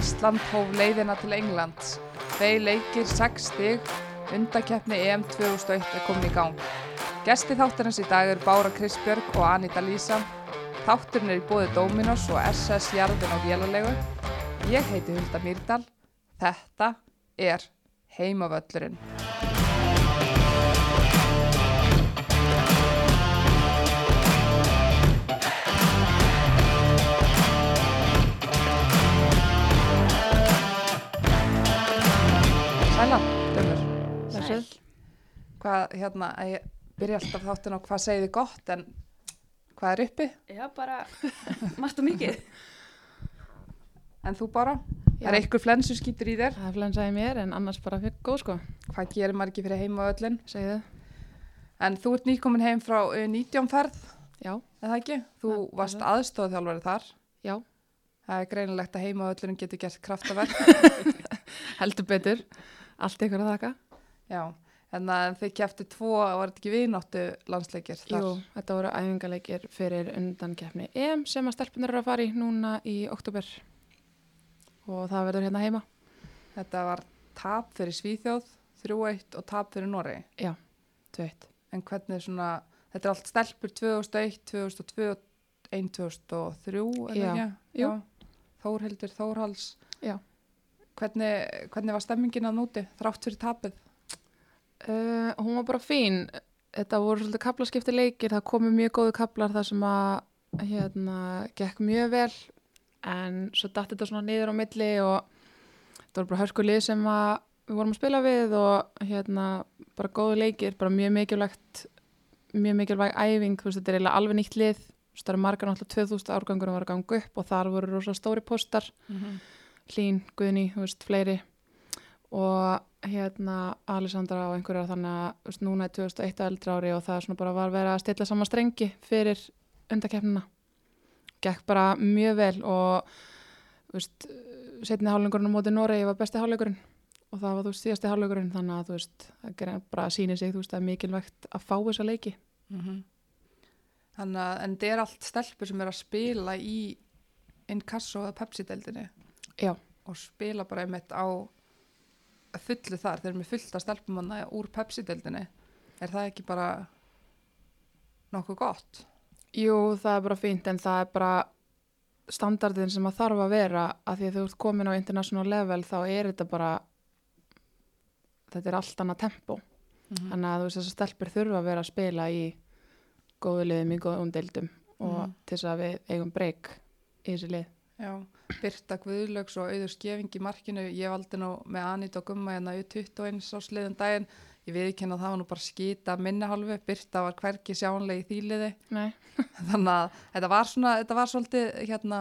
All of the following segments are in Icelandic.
Ísland hóf leiðina til Englands. Tvei leikir, sex stig, undakeppni EM 2001 er komin í gang. Gesti þáttarins í dag er Bára Kristbjörg og Anita Lísa. Þátturinn er í bóði Dominos og SS Jarðin á Vélalegu. Ég heiti Hulda Mýrdal. Þetta er Heimavöllurinn. Sæla, dömur. Sæl. Hvað, hérna, að ég byrja alltaf þáttin á hvað segið þið gott en hvað er uppi? Já, bara margt og mikið. En þú bara? Já. Er einhver flensu skýtur í þér? Það er flensaði mér en annars bara fyrir góð sko, Hvað gerir maður ekki fyrir heimavöllin? segið þið. En þú ert nýkomin heim frá uh, 19 ferð, Já, er það ekki? Þú Ja, varst aðstofþjálfari þar. já, Það er greinilegt að heimavöllurinn getur gert kraftaverk. heldur betur. Allt ykkur að þakka. Já, en að þið kæftu tvo, var þetta ekki vináttu landsleikir þar? Jú, þetta voru æfingarleikir fyrir undankeppni EM sem að stelpunar eru að fara í núna í oktober og það verður hérna heima. Þetta var tap fyrir Svíþjóð, 3-1 og tap fyrir Noregi. Já, tveitt. En hvernig svona, þetta er allt stelpur 2001, 2002, 1, 2003, er Já, jú. Þórhildur, Þórhals. Já. Hvernig, hvernig var stemmingin að núti, þrátt fyrir tapið? Uh, hún var bara fín. Þetta voru svolítið kaplaskipti leikir, það komu mjög góðu kaplar þar sem að hérna, gekk mjög vel en svo datt þetta svona niður á milli og það voru bara hörskulið sem að við vorum að spila við og hérna bara góðu leikir, bara mjög mikilvægt mjög mikilvæg æfing, þú veist, þetta er eiginlega alveg nýtt lið, það eru margar náttúrulega 2000 árgangur var að ganga upp og þar voru rosa stóri postar Mm -hmm. Hlín, Guðni, þú veist, fleiri. Og hérna Alessandra og einhverjar þannig að veist, núna er 2001 að eldra ári og það svona bara var verið að stilla saman strengi fyrir undakeppnina gekk bara mjög vel og veist, setni hálfleikurinn á móti Noregi var besti hálfleikurinn. Og það var þú veist síðasti hálfleikurinn þannig að þú veist, það bara sýnir sig þú veist, er mikilvægt að fá þessa leiki. Þannig að, en þetta er allt stelpur sem er að spila í Inkasso eða Pepsi-deldinni Já, og spila bara einmitt á fullu þar, þeir eru með fullt að stelpum hana úr Pepsi-deldinni. Er það ekki bara nokkuð gott? Jú, það er bara fínt en það er bara standardin sem að þarf að vera að því að þú ert komin á international level þá er þetta bara þetta er allt annað tempo Mm þannig að þú veist þessar stelpur þurfa að vera að spila í góðu liðum í góðum deildum og Mhm. til þess að við eigum breyk í þessi lið Já, Birta Guðlaugs og auður skefing í markinu, ég valdi nú með Anita og Gumma hérna í 21 á sliðum daginn, ég viðkynna það var nú bara skita minni hálfu, Birta var hverki sjánlega í þýliði, Nei, þannig að þetta var svona, þetta var svolítið hérna,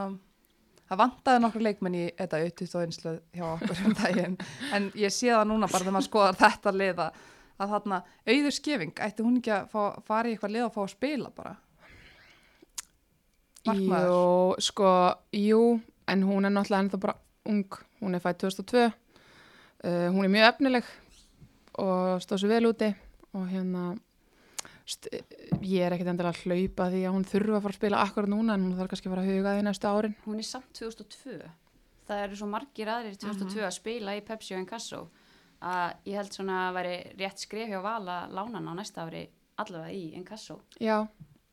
það vantaði nokkur leikmenn í þetta 21 slið hjá okkur um daginn, en ég sé það núna bara þegar maður skoðar þetta liða, að þarna auður skefing, ætti hún ekki að fá, fara í eitthvað lið og fá að spila bara? Markmaður. jú, sko, jú en hún er náttúrulega ennþá bara ung. Hún er fætt 2002 uh, hún er mjög efnileg og stóð sér vel úti og hérna ég er ekkit endilega að hlaupa því að hún þurfa að fara að spila akkurat núna en hún þarf kannski að fara að huga því næstu árin. Hún er samt 2002. Það eru svo margir aðrir 2002 að spila í Pepsi og Inkasso að ég held svona að veri rétt skrif hjá Vala lánan á næsta ári allavega í Inkasso. Já,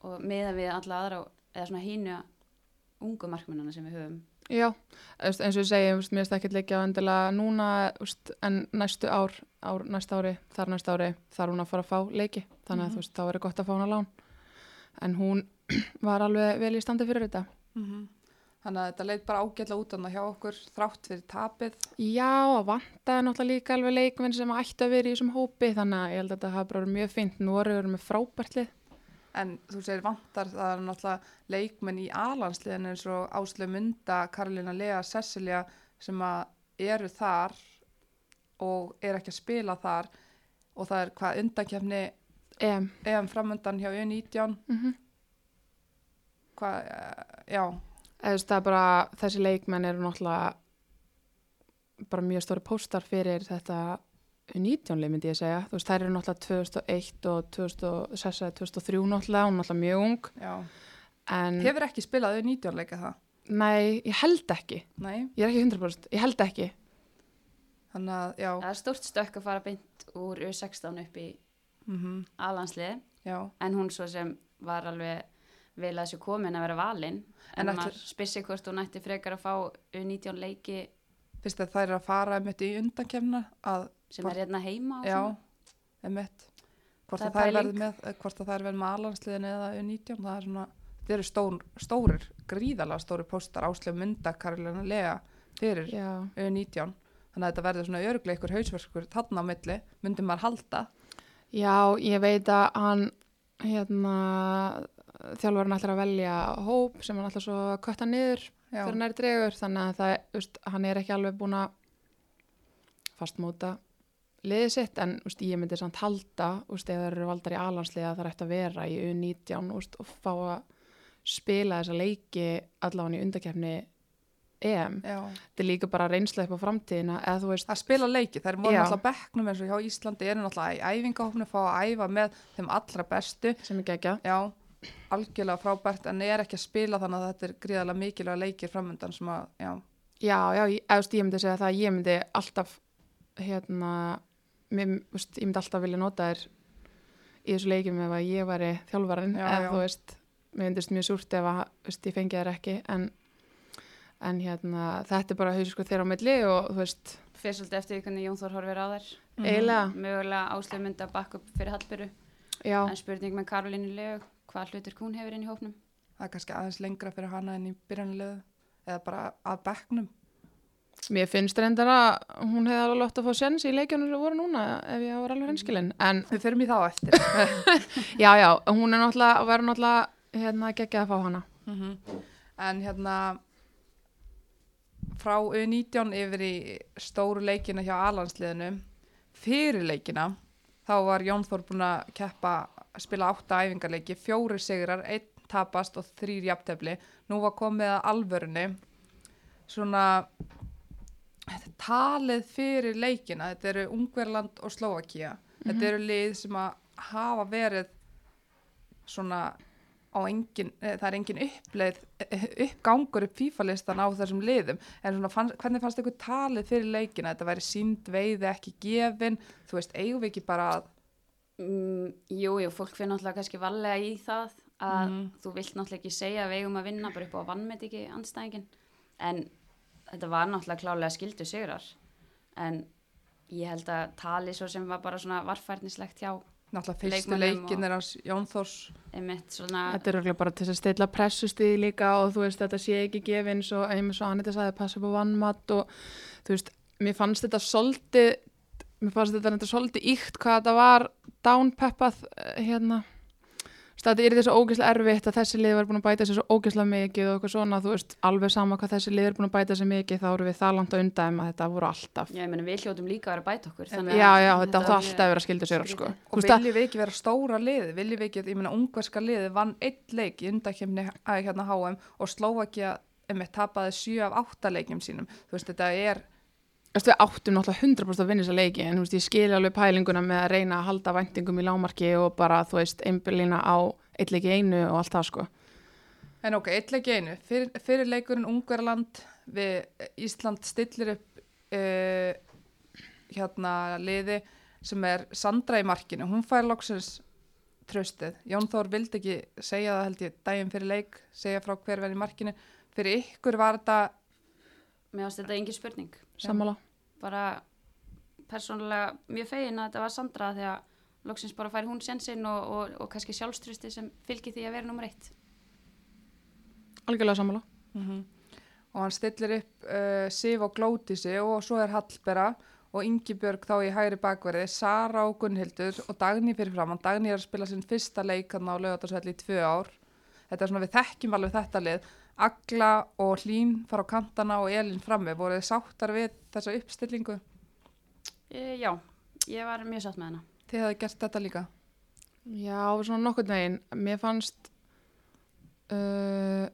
og meða við alla aðra eða svona hínu ungu markmennana sem við höfum. Já, eins og þú veist, mér finnst ekki leikja endilega núna, en næstu ár, ár, næsta ári, þar næsta ári, þarf hún að fara að fá leiki, þannig að þú veist, þá er gott að fá hún að lán. En hún var alveg vel í standi fyrir þetta. Mm Þannig að þetta leit bara ágætla út annað hjá okkur, þrátt fyrir tapið. Já, að vantaði náttúrulega líka alveg leikminn sem ætti að vera í þessum hópi, þannig að ég held að þetta hafa bara mjög fint. Nú erum við með frábært lið. En þú segir vantar, það er náttúrulega leikmenn í alansliðinu eins og Áslu Munda, Karolina Lea, Cecilia sem eru þar og er ekki að spila þar. Og það er hvað undankefni EM. EM framöndan hjá U19 Mm hvað, eh, já, Eða, er bara, þessi leikmenn eru náttúrulega bara mjög stóri póstar fyrir þetta 19-lið myndi ég segja. Þú veist, þær eru náttúrulega 2001 og 2006 eða 2003 náttúrulega, hún er náttúrulega mjög ung. já. En hefur ekki spilað U19 leika það? Nei, ég held ekki. Nei, ég er ekki 100%, ég held ekki. Þannig að, já, Það er stórt stökk að fara beint úr U16 upp í mm alanslið já, en hún svo sem var alveg vel að þessu komin að vera valin. En en, maður spyrir hvort hún ætti frekar að fá U19 leiki. Fyrst að þær eru að fara einmitt í undankefna að, sem Hvort- er hérna heima já, einmitt. Hvort Það að er með, eh, með alansliðin eða U19, það er svona þeir eru stór, stórir, gríðalega stóri póstar. Áslöf mynda Karolina Lea fyrir já, U19 þannig að þetta verður svona öruglega ykkur hausverkur þarna á milli, myndi maður halda. Já, ég veit að hann hérna þjálfarinn ætlar að velja hóp sem hann ætlar svo að kötta niður já, fyrir næri dregur. Þannig að það, veist, hann er ekki alveg búin að fastmóta liðið sitt en veist, ég myndi samt halda veist, ef það eru valdar í alansliða það er eftir að vera í U19 veist, og fá að spila þessa leiki allavega í undakefni EM. Þetta er líka bara reynsla upp á framtíðina eða þú veist, að spila leiki, þær voru Já. náttúrulega bekknum eins og hjá Íslandi eru náttúrulega í æfingahofnu fá að æfa með þeim allra bestu sem ekki ekki já, algjörlega frábært en er ekki að spila þannig að þetta er gríðarlega mikilvæga leikir framöndan sem að, já, Já, já, ég, eða, veist, ég myndi segja það að ég myndi alltaf hérna, mér, veist, ég myndi alltaf vilja nota þér í þessu leikjum ef að ég væri þjálfarinn Já, eða þú veist, mér myndist mjög súrt ef að veist, ég fengi þér ekki en, en hérna, þetta er bara hausi sko þeirra á milli og þú veist, fyrir svolítið eftir því hvernig Jón Þór horfir á þær. Mhm. eiginlega, mögulega áslöf myndi að bakka upp fyrir Hallbyrju já, en spurning með Karolínu Legu hvað hlutur hún hefur inn í hópnum? Það er kannski aðeins lengra fyrir hana en í byrjanlegu eða bara að bekknum mér finnst reyndar að hún hefði alveg lótt að fá sjens í leikjunum sem voru núna ef ég var alveg reynskilin, en við förum í þá eftir. Já, já, hún er náttúrulega, verður náttúrulega hérna geggjað að fá hana. En hérna frá U19 yfir í stóru leikina hjá alansliðinu fyrir leikina þá var Jón Þór búin að keppa spila átta æfingarleiki, fjóri sigrar einn tapast og þrýr jafntefli. Nú var komið að alvörunni. Svona talið fyrir leikina. Þetta eru Ungverland og Slovakia þetta eru lið sem að hafa verið svona á engin, eh, það er engin uppleið eh, uppgangur upp FIFA-listan á þessum liðum. En svona fann, hvernig fannst ykkur talið fyrir leikina? Þetta væri sínd veiði ekki gefin. Þú veist, eigum við ekki bara að mm, Jú, jú, fólk fyrir náttúrulega kannski vallega í það að Mhm. þú vilt náttúrulega ekki segja að við eigum að vinna bara upp á vannmet ekki anstæðingin en þetta var náttúrulega klálega skildu sigrar. En ég held að tali svo sem var bara svona varfærnislegt hjá náttúrulega fyrstu leikin og- er hans Jón svona Þetta er örugglega bara til þess að stilla pressustíði líka og þú veist þetta sé ekki gefin svo einmitt svo Anita sagði passa upp á vannmatt og þú veist, mér fannst þetta svolítið, mér fannst þetta þetta svolítið íkt hvað þetta var downpeppað eh, hérna Þetta er þessu ógeðslega erfitt að þessi lið var búin að bæta sér svo ógeðslega mikið og eitthvað svona, þú veist, alveg sama hvað þessi lið er búin að bæta sér mikið, þá eru við það langt að þetta voru alltaf. Já, ég meni við hljótum líka að vera að bæta okkur Já, þannig Já, að já, þetta átti var alltaf að vera skildu sér, sko. og að- viljum við ekki vera stóra liði viljum við ekki, ég meina ungverska liði vann einn leik í undakefni að hérna HM og Slovakia einmitt tapaði veist, við áttum náttúrulega 100% að vinna þessa leiki en þú veist, ég skil alveg pælinguna með að reyna að halda væntingum í lámarki og bara, þú veist, einbyrlina á eitt leiki í einu og allt það, sko. En ok, eitt leik í einu. Fyrir, fyrir leikurinn Ungverland við Ísland stillir upp uh, hérna liði sem er Sandra í markinu. Hún fær loksins tröstið. Jón Þór vildi ekki segja það held ég daginn fyrir leik, segja frá hver verið í markinu. Fyrir ykkur var þetta, Mér ást þetta engin spurning Sammála. bara persónulega mjög fegin að þetta var Sandra því að loksins bara fær hún sensinn og, og, og kannski sjálfstrusti sem fylgir því að vera nummer eitt Algjörlega sammála. og hann stillir upp uh, Sif og Glótisi og svo er Hallbera og Ingibjörg þá í hægri bakverði, Sara og Gunnhildur og Dagný fyrir framann. Dagný er að spila sinn fyrsta leik hann á lögatarsvelli í tvö ár. Þetta er svona við þekkjum alveg þetta lið. Agla og Hlín fara á kantana og Elin frammi. Voru þið sáttar við þessa uppstillingu? e, Já, ég var mjög sátt með hana Þið hefði gert þetta líka. Já, svona nokkurn veginn. Mér fannst uh,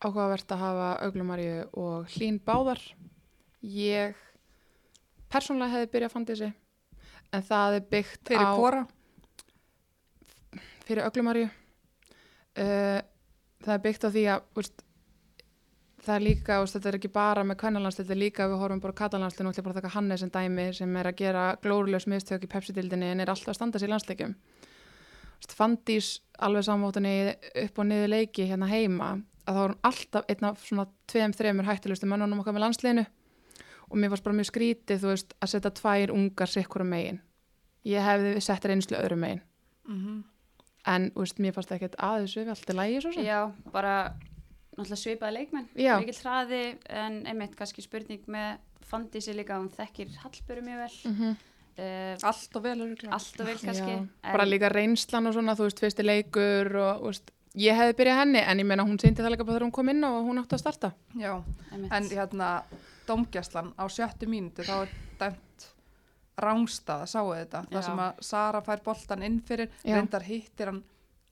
áhugavert að hafa Öglumarju og Hlín báðar. Ég persónulega hefði byrjað að fandi þessi en það er byggt Fyrir á... hvora? fyrir öglumarju uh, það er byggt á því að úst, það er líka, og þetta er ekki bara með kvennalandstil, þetta er líka við horfum bara katalandstil og ætlum bara að taka Hannes sem dæmi sem er að gera glóruljós mistök í Pepsi-dildinni en er alltaf að standa sér í landsleikjum. Fandís alveg samvóttunni upp og niður leiki hérna heima að þá er hún alltaf einn af svona tveim, þreimur hættulegustu mönnunum okkar með landsliðinu. Og mér varst bara mjög skrítið þú veist að setja tvær ungar sikkur um megin. Ég hefði sett reynslu öðrum megin. Mhm. En veist, mér fannst ekkert aðeins við allt í lægi svo sem Já, bara náttúrulega svipaði leikmenn, Já. mikill hraði en einmitt kannski spurning með Fandísi líka, hún þekkir Hallböru mjög vel mm uh, Allt og vel öruglega. allt og vel kannski en, bara líka reynslan og svona, þú veist, fyrsti leikur og, veist, ég hefði byrjað henni en ég meina hún sýndi það líka bara þegar hún kom inn og hún átti að starta Já, einmitt. en hérna, domgæslan á sjöttu mínútu þá er dæmt rángstað, sáu þetta, Já. það sem að Sara fær boltan inn fyrir, Já. reyndar hittir hann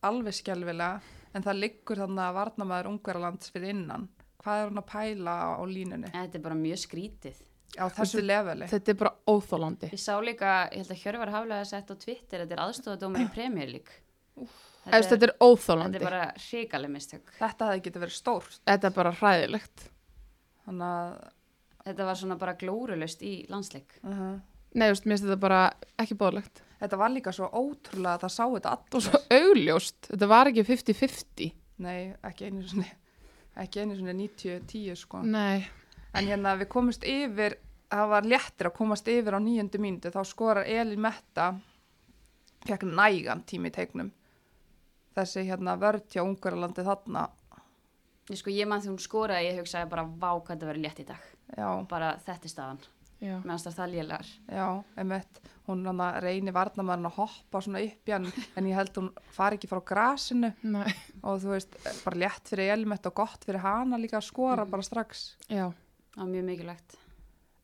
alveg skelvilega, en það liggur þannig að varnamaður ungverðalands fyrir innan. Hvað er hann að pæla á, á línunni? þetta er bara mjög skrítið Á þessu leveli? þetta er bara óþólandi Ég sá líka, ég held að Hjörvar Haflega sett á Twitter, þetta er aðstofadómar í Premier League þetta, þetta er þetta óþólandi er bara hrikaleg mistök Þetta hefði getið verið stórt, þetta er bara hræðilegt þannig að, þetta var svona bara glórulust í landsleik uh nei, þú veist, mér finnst þetta bara ekki bóðlegt þetta var líka svo ótrúlega að það sá þetta og allir. svo augljóst, þetta var ekki 50-50 Nei, ekki einu sinni, ekki einu sinni 90-10 sko. nei, En hérna við komumst yfir, það var léttir að komast yfir á nýjöndu mínútu, þá skorar Elin Metta, fekk nægan tími í teiknum. Þessi hérna vörd hjá Ungarlandi þarna, ég sko, ég mann þegar hún skoraði, ég hugsaði bara vá hvað þetta verið létt í dag. Já, bara þetta er staðan, já, meðan það það lélegar. Já, emitt, hún hann reynir varnamæðin að hoppa svona upp í hann, en ég held hún fari ekki frá grasinu. Nei, og þú veist, bara létt fyrir Elin Metta og gott fyrir hana líka að skora Mhm. bara strax. já. Það var mjög mikilvægt.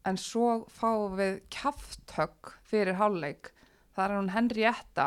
En svo fáum við kjafthögg fyrir hálfleik. Það er hún Henrietta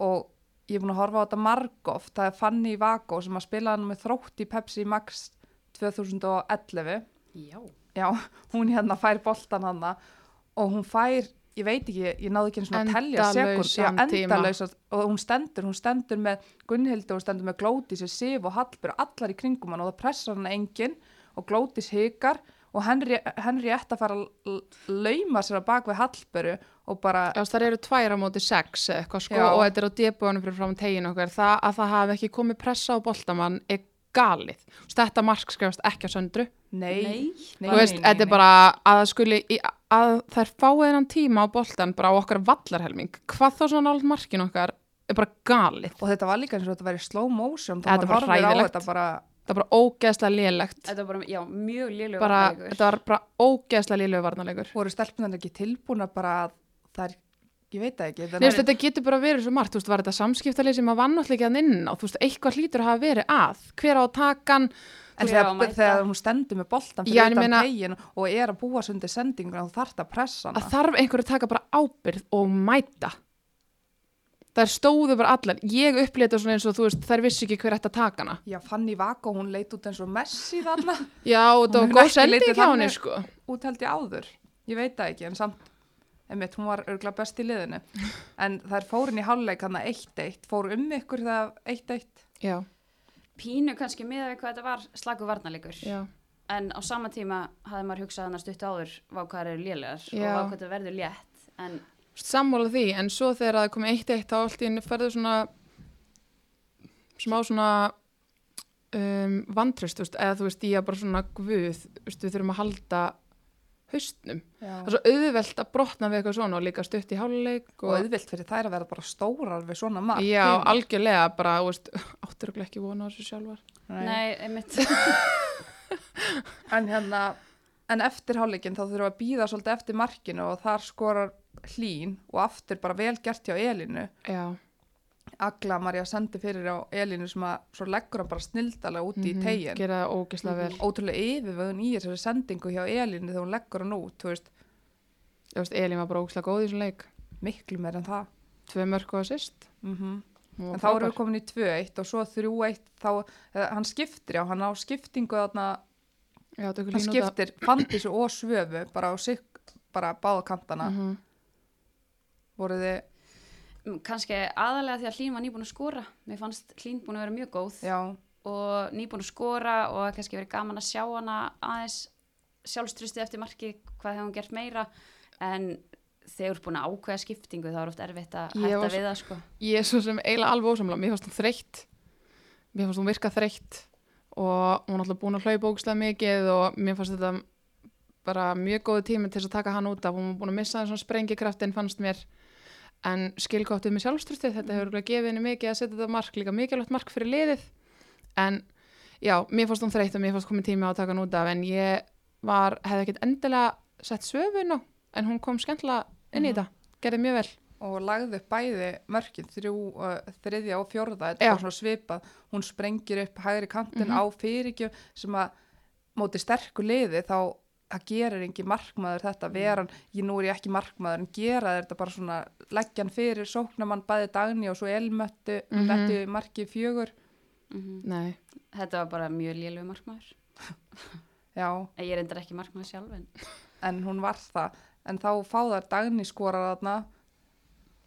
og ég er búin að horfa á þetta margóft það er Fanny Vago sem að spila hann með þrótt í Pepsi Max 2011 já, já, hún hérna fær boltan hann og hún fær ég veit ekki, ég náði ekki og að telja sekund, endalausar og hún stendur, hún stendur með Gunnhildi og stendur með Glótis og Sif og Hallbjörn allar í kringum hann og það pressar hann enginn og Glótis hikar og Henry ætti að fara að lauma sér að bak við Hallbjörn og bara, Já, það eru tvær á móti sex eitthvað sko Já. og þetta er á debúanum fyrir fram tegin okkar það að það hafi ekki komið pressa á boltamann er galið. Þetta mark skrifast ekki á söndru. Nei, Nei. Þú veist, þetta er bara að það skuli í- að þær fáið hennan tíma á boltan bara á okkar vallarhelming. Hvað þá svona nált markin okkar er bara galið. og þetta var líka eins og þetta væri slow motion Þetta þá var maður horfir á þetta bara Það er bara ógeðslega lélegt. þetta var bara, já, mjög lélegur Bara, varnarleikur. þetta var bara ógeðslega lélegu varnarleikur. voru stelpunar ekki tilbúna bara að það er, ég veit það ekki Nei, þannig, þetta getur bara verið svo margt, þú veist, var þetta samskiptalið sem að vann alltaf ekki að inn á, þú veist, eitthvað hlýtur að hafa verið að, hver á takan, en þegar, þegar hún stendur með boltan fyrir utan tegin og er að búa sundir sendingur og þú þarft að pressa hana að þarf einhver að taka bara ábyrð og mæta. Það stóðu bara allar, ég upplýta svona eins og þú veist, þær vissi ekki hver að taka hana. Já, Fanny Vago, hún leit út eins og Messi þarna, Já, og það var góð sending hjá henni, sko. út held ég áður. Ég veit það ekki, en samt, einmitt, hún var örgulega best í liðinu. En það er fórin í hálfleik hann að 1-1, fór um ykkur þegar 1-1. Já, pínu kannski miða við hvað þetta var slagu varnarleikur. Já, en á sama tíma hafði maður hugsað hann að stuttu áður hvað þær eru lélegar og Já. vá hvað þetta verður létt. En sammála því, en svo þegar það komið eitt eitt þá allt í henni ferðu svona smá svona um, veist, eða þú veist, ég er bara svona guð, við þurfum að halda haustnum. Já. Það er svo auðvelt að brotna við eitthvað svona og líka stutt í háluleik Og auðvilt fyrir þær að vera bara stórar við svona mark. Já, Hin- algjörlega, bara, þú veist, áttur okkur ekki vona á þessu sjálfar. nei, einmitt En hérna, en eftir hálfleikin þá þurfum við að býða svolítið eftir markinu og þar skorar hlín og aftur bara vel gert hjá Elinu. Já, Agla Marja sendi fyrir á Elinu sem að svo leggur hann bara snildalega úti mhm, í tegin. gera það ógeðslega vel. Ótrúlega yfirvöðun í þessari sendingu hjá Elinu þegar hún leggur hann út, Elín var bara ógeðslega góð í þessum leik. miklu meir en það. Tvö mörg og assist. Mm Hún var En þá frábær. við komin í 2-1 og svo 3-1, þá, eða, hann skiptir já, hann á skiptingu þarna, Já, hann skiptir Fandisu og Svöfu bara á sig, bara báða kantana. Mm Voru þið, Mm, kannski aðalega því að Hlín var nýbúin að skora. Mér fannst Hlín búin að vera mjög góð já, og nýbúin að skora og kannski verið gaman að sjá hana aðeins sjálfstrustið eftir marki hvað hefur hún gert meira. En þegar þú ert búin að ákveða skiptingu þá er oft erfitt að hætta var við það sko. ég er svo sem eiginlega alveg ósamlega, mér fannst hún þreytt. Mér fannst hún virka þreytt. Og hún er alltaf búin að hlaupa ógislega mikið og mér fannst þetta bara mjög góði tími til að taka hann út af. Hún var búin að missa þessum sprengikraftin fannst mér en skilgóttið með sjálfstrustið þetta hefur örugglega gefið henni mikið að setja þetta mark líka mikilvægt mark fyrir liðið en já, mér fannst hún þreytt og mér fannst komið tími á að taka hann út af en ég var, hefði ekkert endilega sett svöfun á en hún kom skemmtilega inn í Mhm. þetta, gerði mjög vel og lagði upp bæði mörkin þrjú, uh, þriðja og fjórða þetta bara svona svipað, hún sprengir upp hægri kantin Mhm. á fyrirgjöf sem að móti sterku liði þá það gerir engin markmaður þetta veran, ég nú er ég ekki markmaður en gera þetta bara svona leggjan fyrir sóknamann bæði dagni og svo elmöttu, mm Mhm. lettu marki fjögur. Mm Nei, þetta var bara mjög lélög markmaður. Já, En ég er endur ekki markmaður sjálf en en hún var það. En þá fá þær dagni skorar þarna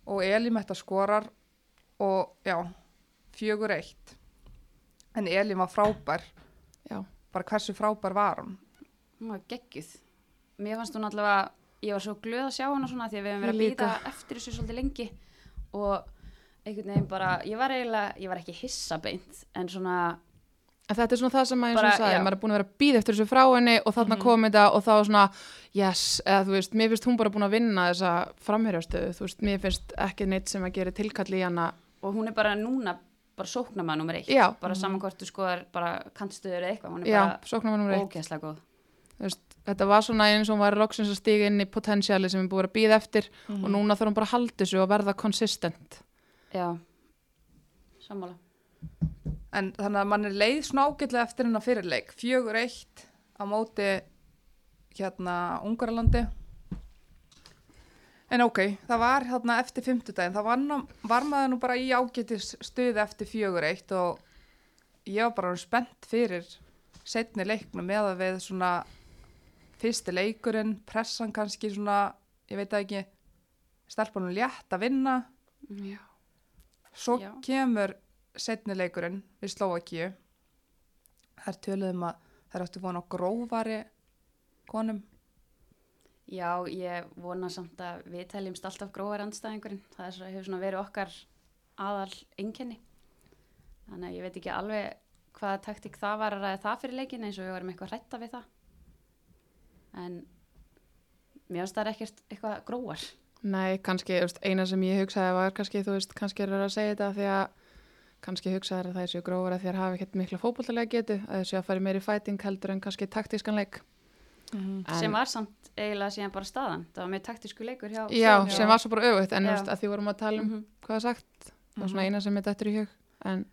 og Elimetta skorar og já fjögur eitt. En Elim var frábær. Já, bara hversu frábær var hún hún var geggjuð. Mér fannst hún allavega, ég var svo glöð að sjá hana svona því að við hefum verið að býta eftir þessu svolítið lengi. Og einhvern veginn bara, ég var eiginlega ég var ekki hissa beint en svona, En þetta er svona það sem sagði, já. maður er búin að vera að býða eftir þessu frá henni og þarna Mhm. kom þetta og þá svona, yes, eða þú veist, mér finnst hún bara búin að vinna þessa framherjastöðu, þú veist, mér finnst ekki neitt sem að gera tilkalli í hana. og hún er bara núna bara sóknarmað nummer eitt. Bara saman hvort þú skoðar bara kantstöður eða eitthvað, hún er Já, bara ógeðslega góð veist, þetta var svona eins og hún var loksins að stiga inn í potensiali sem er búin að býða eftir Mhm. og núna þarf hún bara að halda þessu og verða konsistent. já, sammála en þannig að mann er leið svona ágætlega eftir hennar fyrirleik fjögur eitt á móti hérna Ungarlandi en ok, það var hérna eftir fimmtudaginn, það var, var maður nú bara í ágætis stuði eftir fjögur eitt og ég var bara spennt fyrir setni leiknum með að við svona fyrsti leikurinn, pressan kannski svona, ég veit ekki stelpunum létt að vinna Já. Svo Já. kemur setni leikurinn við Slovakíu. Það er töluðum að það áttu vona grófari konum. já, ég vona samt að við teljumst alltaf gróðar andstæðingurinn það er svo, hefur svona verið okkar aðal einkenni þannig að ég veit ekki alveg hvaða taktik það var að ræða það fyrir leikin eins og við varum eitthvað hrætta við það en mér finnst það er ekkert eitthvað gróar Nei, kannski, þú veist, eina sem ég hugsaði var kannski, þú veist, kannski er það að segja þetta því að kannski hugsaði að það séu grófara því að hafa ekkert mikla fótbolltalega getu, að það séu að fara í meiri fæting heldur en kannski taktískan leik. En, sem var samt eiginlega síðan bara staðan það var með taktísku leikur hjá Já, sem var svo bara auðvitað, en veist, að því vorum að tala um Mhm. hvað það sagt, það var svona eina sem mitt eftir í hug, en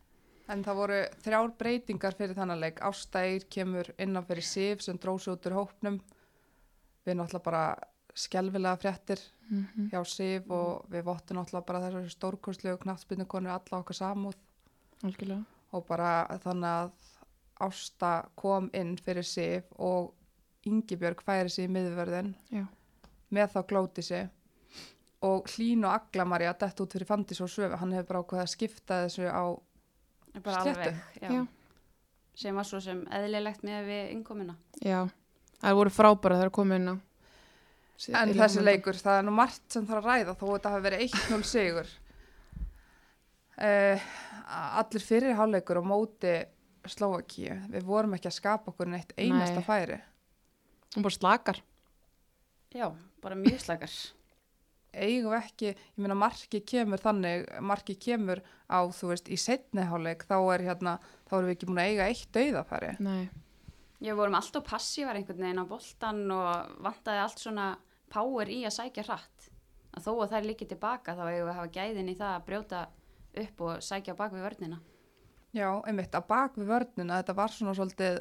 En það voru þrjár breytingar fyrir þannig leik. Ástægir kemur innan fyrir Sif sem dróð svo út úr hópnum. Við náttúrulega bara skelvilega fréttir mm hjá Sif og við vottum náttúrulega bara þessari stórkurslegu knattspinnu konu alla okkar samúð algjörlega. og bara þannig að Ásta kom inn fyrir Sif og Ingibjörg færi sig í miðvörðin Já. með þá glóti sig og Hlín og Aglamarja dett út fyrir Fandis og Svöfi, hann hefur bara ákveðið að skipta þessu á bara Sléttu. alveg já. Já. sem var svo sem eðlilegt með við innkomuna Já, það voru frábæra þegar komið inn á. en þessi leikur, það er nú margt sem þarf að ræða þó þetta hafi verið 1-0 sigur uh, allir fyrir hálfleikur á móti Slovakíu, við vorum ekki að skapa okkur neitt einasta Nei. færi Hún bara slakar. já, bara mjög slakar eigum við ekki, ég meina marki kemur þannig, marki kemur á þú veist, í setni hálfleik þá er hérna, þá erum við ekki búin að eiga eitt dauðafæri Nei, Já, við vorum alltaf passívar einhvern veginn á boltan og vantaði allt svona power í að sækja hratt. Að þó að þær líki tilbaka þá eigum við hafa gæðin í það að brjóta upp og sækja á bak við vörnina. Já, einmitt, að bak við vörnina, þetta var svona svolítið,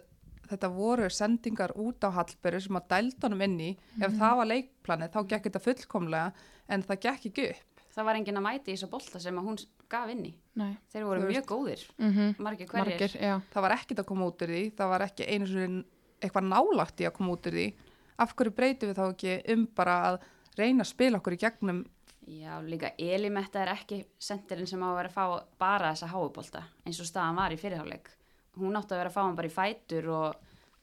þetta voru sendingar út á Hallberi sem að dælda honum inn í, ef það var leikplanið þá gekk þetta fullkomlega, en það gekk ekki upp. Það var enginn að mæti í þessa bolta sem að hún gaf inn í. nei. Þeir voru mjög góðir, Mm margir hverjir. Margir. Það var ekkit að koma út úr því, það var ekki einu svona eitthvað nálagt í að koma út úr því. Af hverju breytum við þá ekki um bara að reyna að spila okkur í gegnum Já, líka Elimetta er ekki sendirinn sem á að vera að fá bara þessa háubolta eins og staðan var í fyrirháleik. hún átti að vera að fá hann bara í fætur og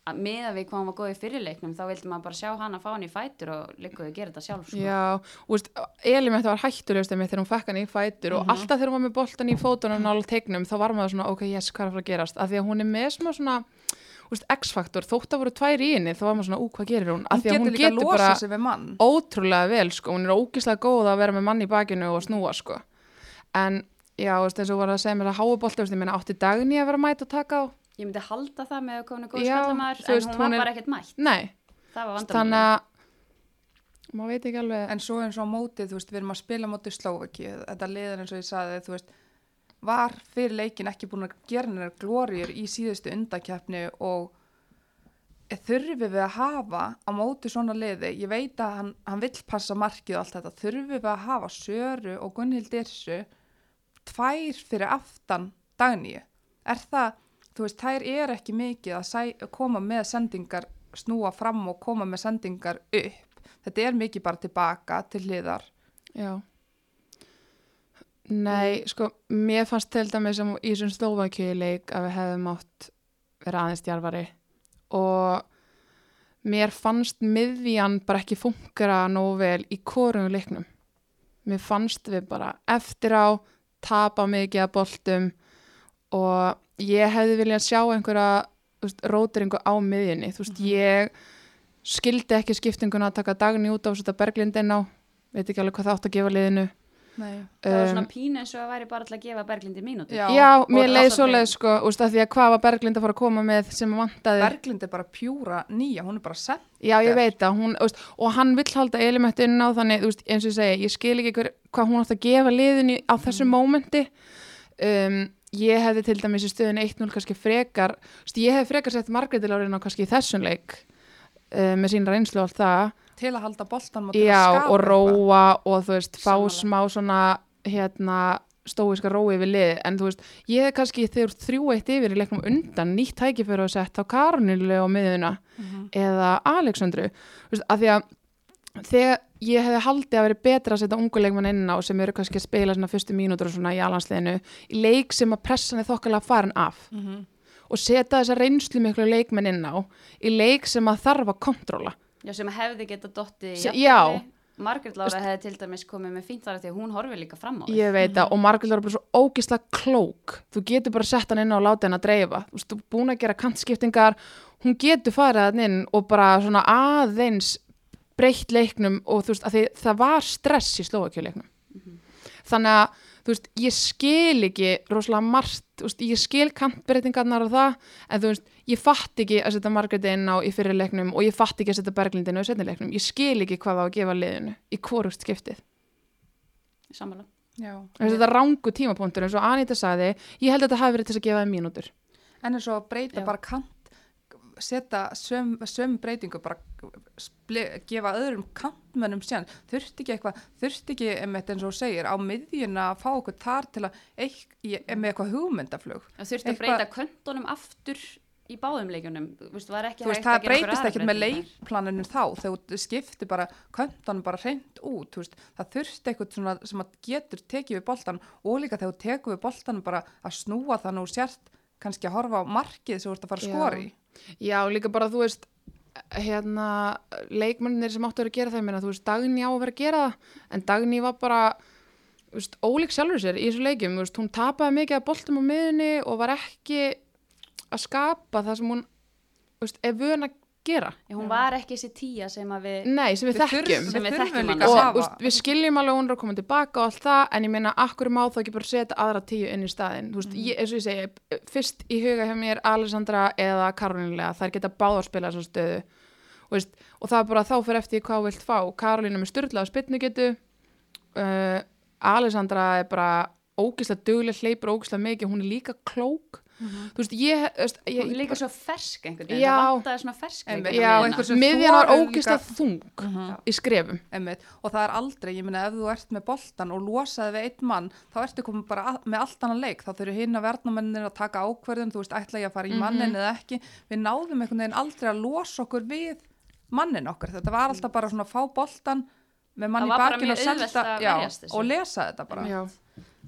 að miða við hvað hann var góð í fyrirleiknum þá vildi maður bara sjá hann að fá hann í fætur og líka að gera þetta sjálf sko. Já, og veist, Elín þetta var hættulegust þegar hún fekk hann í fætur og alltaf þegar hún var með boltan í fótunum nála tegnum þá var maður svona, ok, yes, hvað er að fara að gerast af því að hún er með smá svona veist, X-faktor, þótt að voru tvær í henni þá var maður svona, ú, hvað gerir hún? Af Hún því að getur hún líka að getur losa bara sig við mann. ótrúlega vel, sko, hún er ógislega góð að vera með mann í bakinu og snúa, sko en, já, veist, ég dagni myndi halda það með að koma góð skallamæður en veist, hún hún var er- bara ekkert mætt. Nei, það var þannig vandamál að maður veit ekki alveg. En svo eins og á mótið, þú veist, við erum að spila mótið Slóvaki, þetta liður eins og ég saði, þú veist, var fyrir leikin ekki búin að gera hennar glóriur í síðustu undakeppni og þurfum við að hafa á móti svona liði, ég veit að hann, hann vill passa markið og allt þetta, þurfum við að hafa Söru og Gunnhild Irsu tvær fyrir aftan dagníu. Er það, þú veist, þær er ekki mikið að sæ, koma með sendingar, snúa fram og koma með sendingar upp. Þetta er mikið bara tilbaka til hliðar. Já. Nei, sko, mér fannst til dæmis sem í þessum Slóvakíuleik að við hefðum átt vera aðeins djarfari og mér fannst miðjan bara ekki funkera nógu vel í korungu leiknum. Mér fannst við bara eftir á tapa mikið að boltum og ég hefði viljað sjá einhverja róteringu á miðjunni. Þú veist, ég skildi ekki skiptinguna að taka dagni út á þetta Berglind inn á, veit ekki alveg hvað það átt að gefa liðinu. Nei. það var Um, svona pínu eins og að væri bara til að gefa Berglindi mínútu Já. Já, mér leið alltaf svo leið þeim. sko, úst, að því að hvað var Berglind að fara að koma með sem vantaði. Berglind er bara pjúra nýja, hún er bara sent. Já, ég veit það, hún, úst, og hann vill halda element inn á þannig, úst, eins og ég segi, ég skil ekki hver, hvað hún átt að gefa liðinu á þessu mómenti. Um, ég hefði til dæmis í stöðun 1-0 kannski frekar, úst, ég hefði frekar sett Margretil áriðin á kannski þessum leik uh, með sína reynslu og allt það. til að halda boltan og til að Já, skapa og róa og þú veist, fá smá svona hérna stóiska rói við lið, en þú veist ég hef kannski þegar þrjú eitt yfir í leiknum undan nýtt tækifæri að setja á Karnilu á miðuna Mhm. eða Aleksandru, þú veist, af því að þegar ég hefði haldið að veri betra að setja ungu leikmann inn á sem eru kannski að spila svona fyrstu mínútur og svona í alansliðinu í leik sem að pressan er þokkalega farin af. Mhm. og setja þessa reynslu miklu leikmenn inn á í leik sem að þarf að kontróla. Já, sem hefði geta jafntefli. já. Margrét Lára hefði til dæmis komið með fínt þar af því að hún horfir líka fram á því Ég veit það og Margrét var bara svo ógislega klók. Þú getur bara sett hann inn á og láta hann að dreifa. Þú veist, þú er búin að gera kantskiptingar hún getur farið hann inn og bara svona aðeins breytt leiknum og þú veist, að því, það var stress í slóakjöleiknum þannig að, þú veist, ég skil ekki rosalega margt, þú veist, ég skil kantbreytingarnar og það, en þú veist ég fatt ekki að setja Margrét inn á í fyrir leiknum og ég fatt ekki að setja Berglind inn á í setni leiknum, ég skil ekki hvað það á að gefa liðinu í hvorust skiptið. Veist, þetta er rángu tímapunktur eins og Anita sagði, ég held að þetta hafi verið til að gefa þeim mínútur. En eins og breyta Já. bara kant, setja söm, söm breytingu, bara gefa öðrum kantmennum síðan, þurfti ekki eitthvað, þurfti ekki einmitt eins og segir, á miðjuna að fá okkur þar til að, eik, ég, með eitthvað hugmyndaflug. Það þurfti að breyta köntunum aftur í báðum leikjunum. Hægt það breytist ekkert með leikplaninu þá, þegar skipti bara köntanum bara hreint út, veist, það þurfti eitthvað sem að getur tekið við boltan og líka þegar þú tekur við boltanum bara að snúa þannig og sért kannski að horfa á markið sem þú ert að fara að Já. Já, líka bara, þú veist, hérna, leikmennir sem áttu að vera að gera það, ég meina, þú veist, Dagný á að vera að gera það, en Dagný var bara, veist, ólík sjálfur sér í þessu leikjum, þú veist, hún tapaði mikið af boltum á miðunni og var ekki að skapa það sem hún, veist, er vön að gera. Já, hún var ekki þessi tíja sem að við... Nei, sem við, Við þekkjum. Sem við þekkjum og úst, við skiljum alveg hún er að koma tilbaka og allt það, en ég meina, akkur má þá ekki bara setja aðra tíu inn í staðin þú veist, Mhm. ég, eins og ég segi, fyrst í huga hjá mér Alessandra eða Karolínlega þær geta báðar spila þessa stöðu. Og, veist, og það er bara þá fyrir eftir hvað þú vilt fá. Karolína með styrlaða spytnu getu uh, Alessandra er bara ógislega dugleg, hleypur ógislega mikið hún er líka klók þú veist, ég, þú veist, ég, Hún er líka svo fersk einhvern veginn. Já. Það vantaði svona fersk Einmitt. já, og einhver sem miðjan var líka- ógislega þung Mhm. í skrefum Einmitt. og það er aldrei, ég meina ef þú ert með boltan og losaði við einn mann þá ertu komin bara að, með allt annan leik þá þurfu hinn að verðnamennir að taka ákverðin þú veist, ætla ég að fara í mannin Mhm. eða ekki við náðum einhvern veginn aldrei að losa okkur við mannin okkar, þetta var alltaf bara svona að fá boltan með mann í mjög og að já, og lesa þetta bara Já.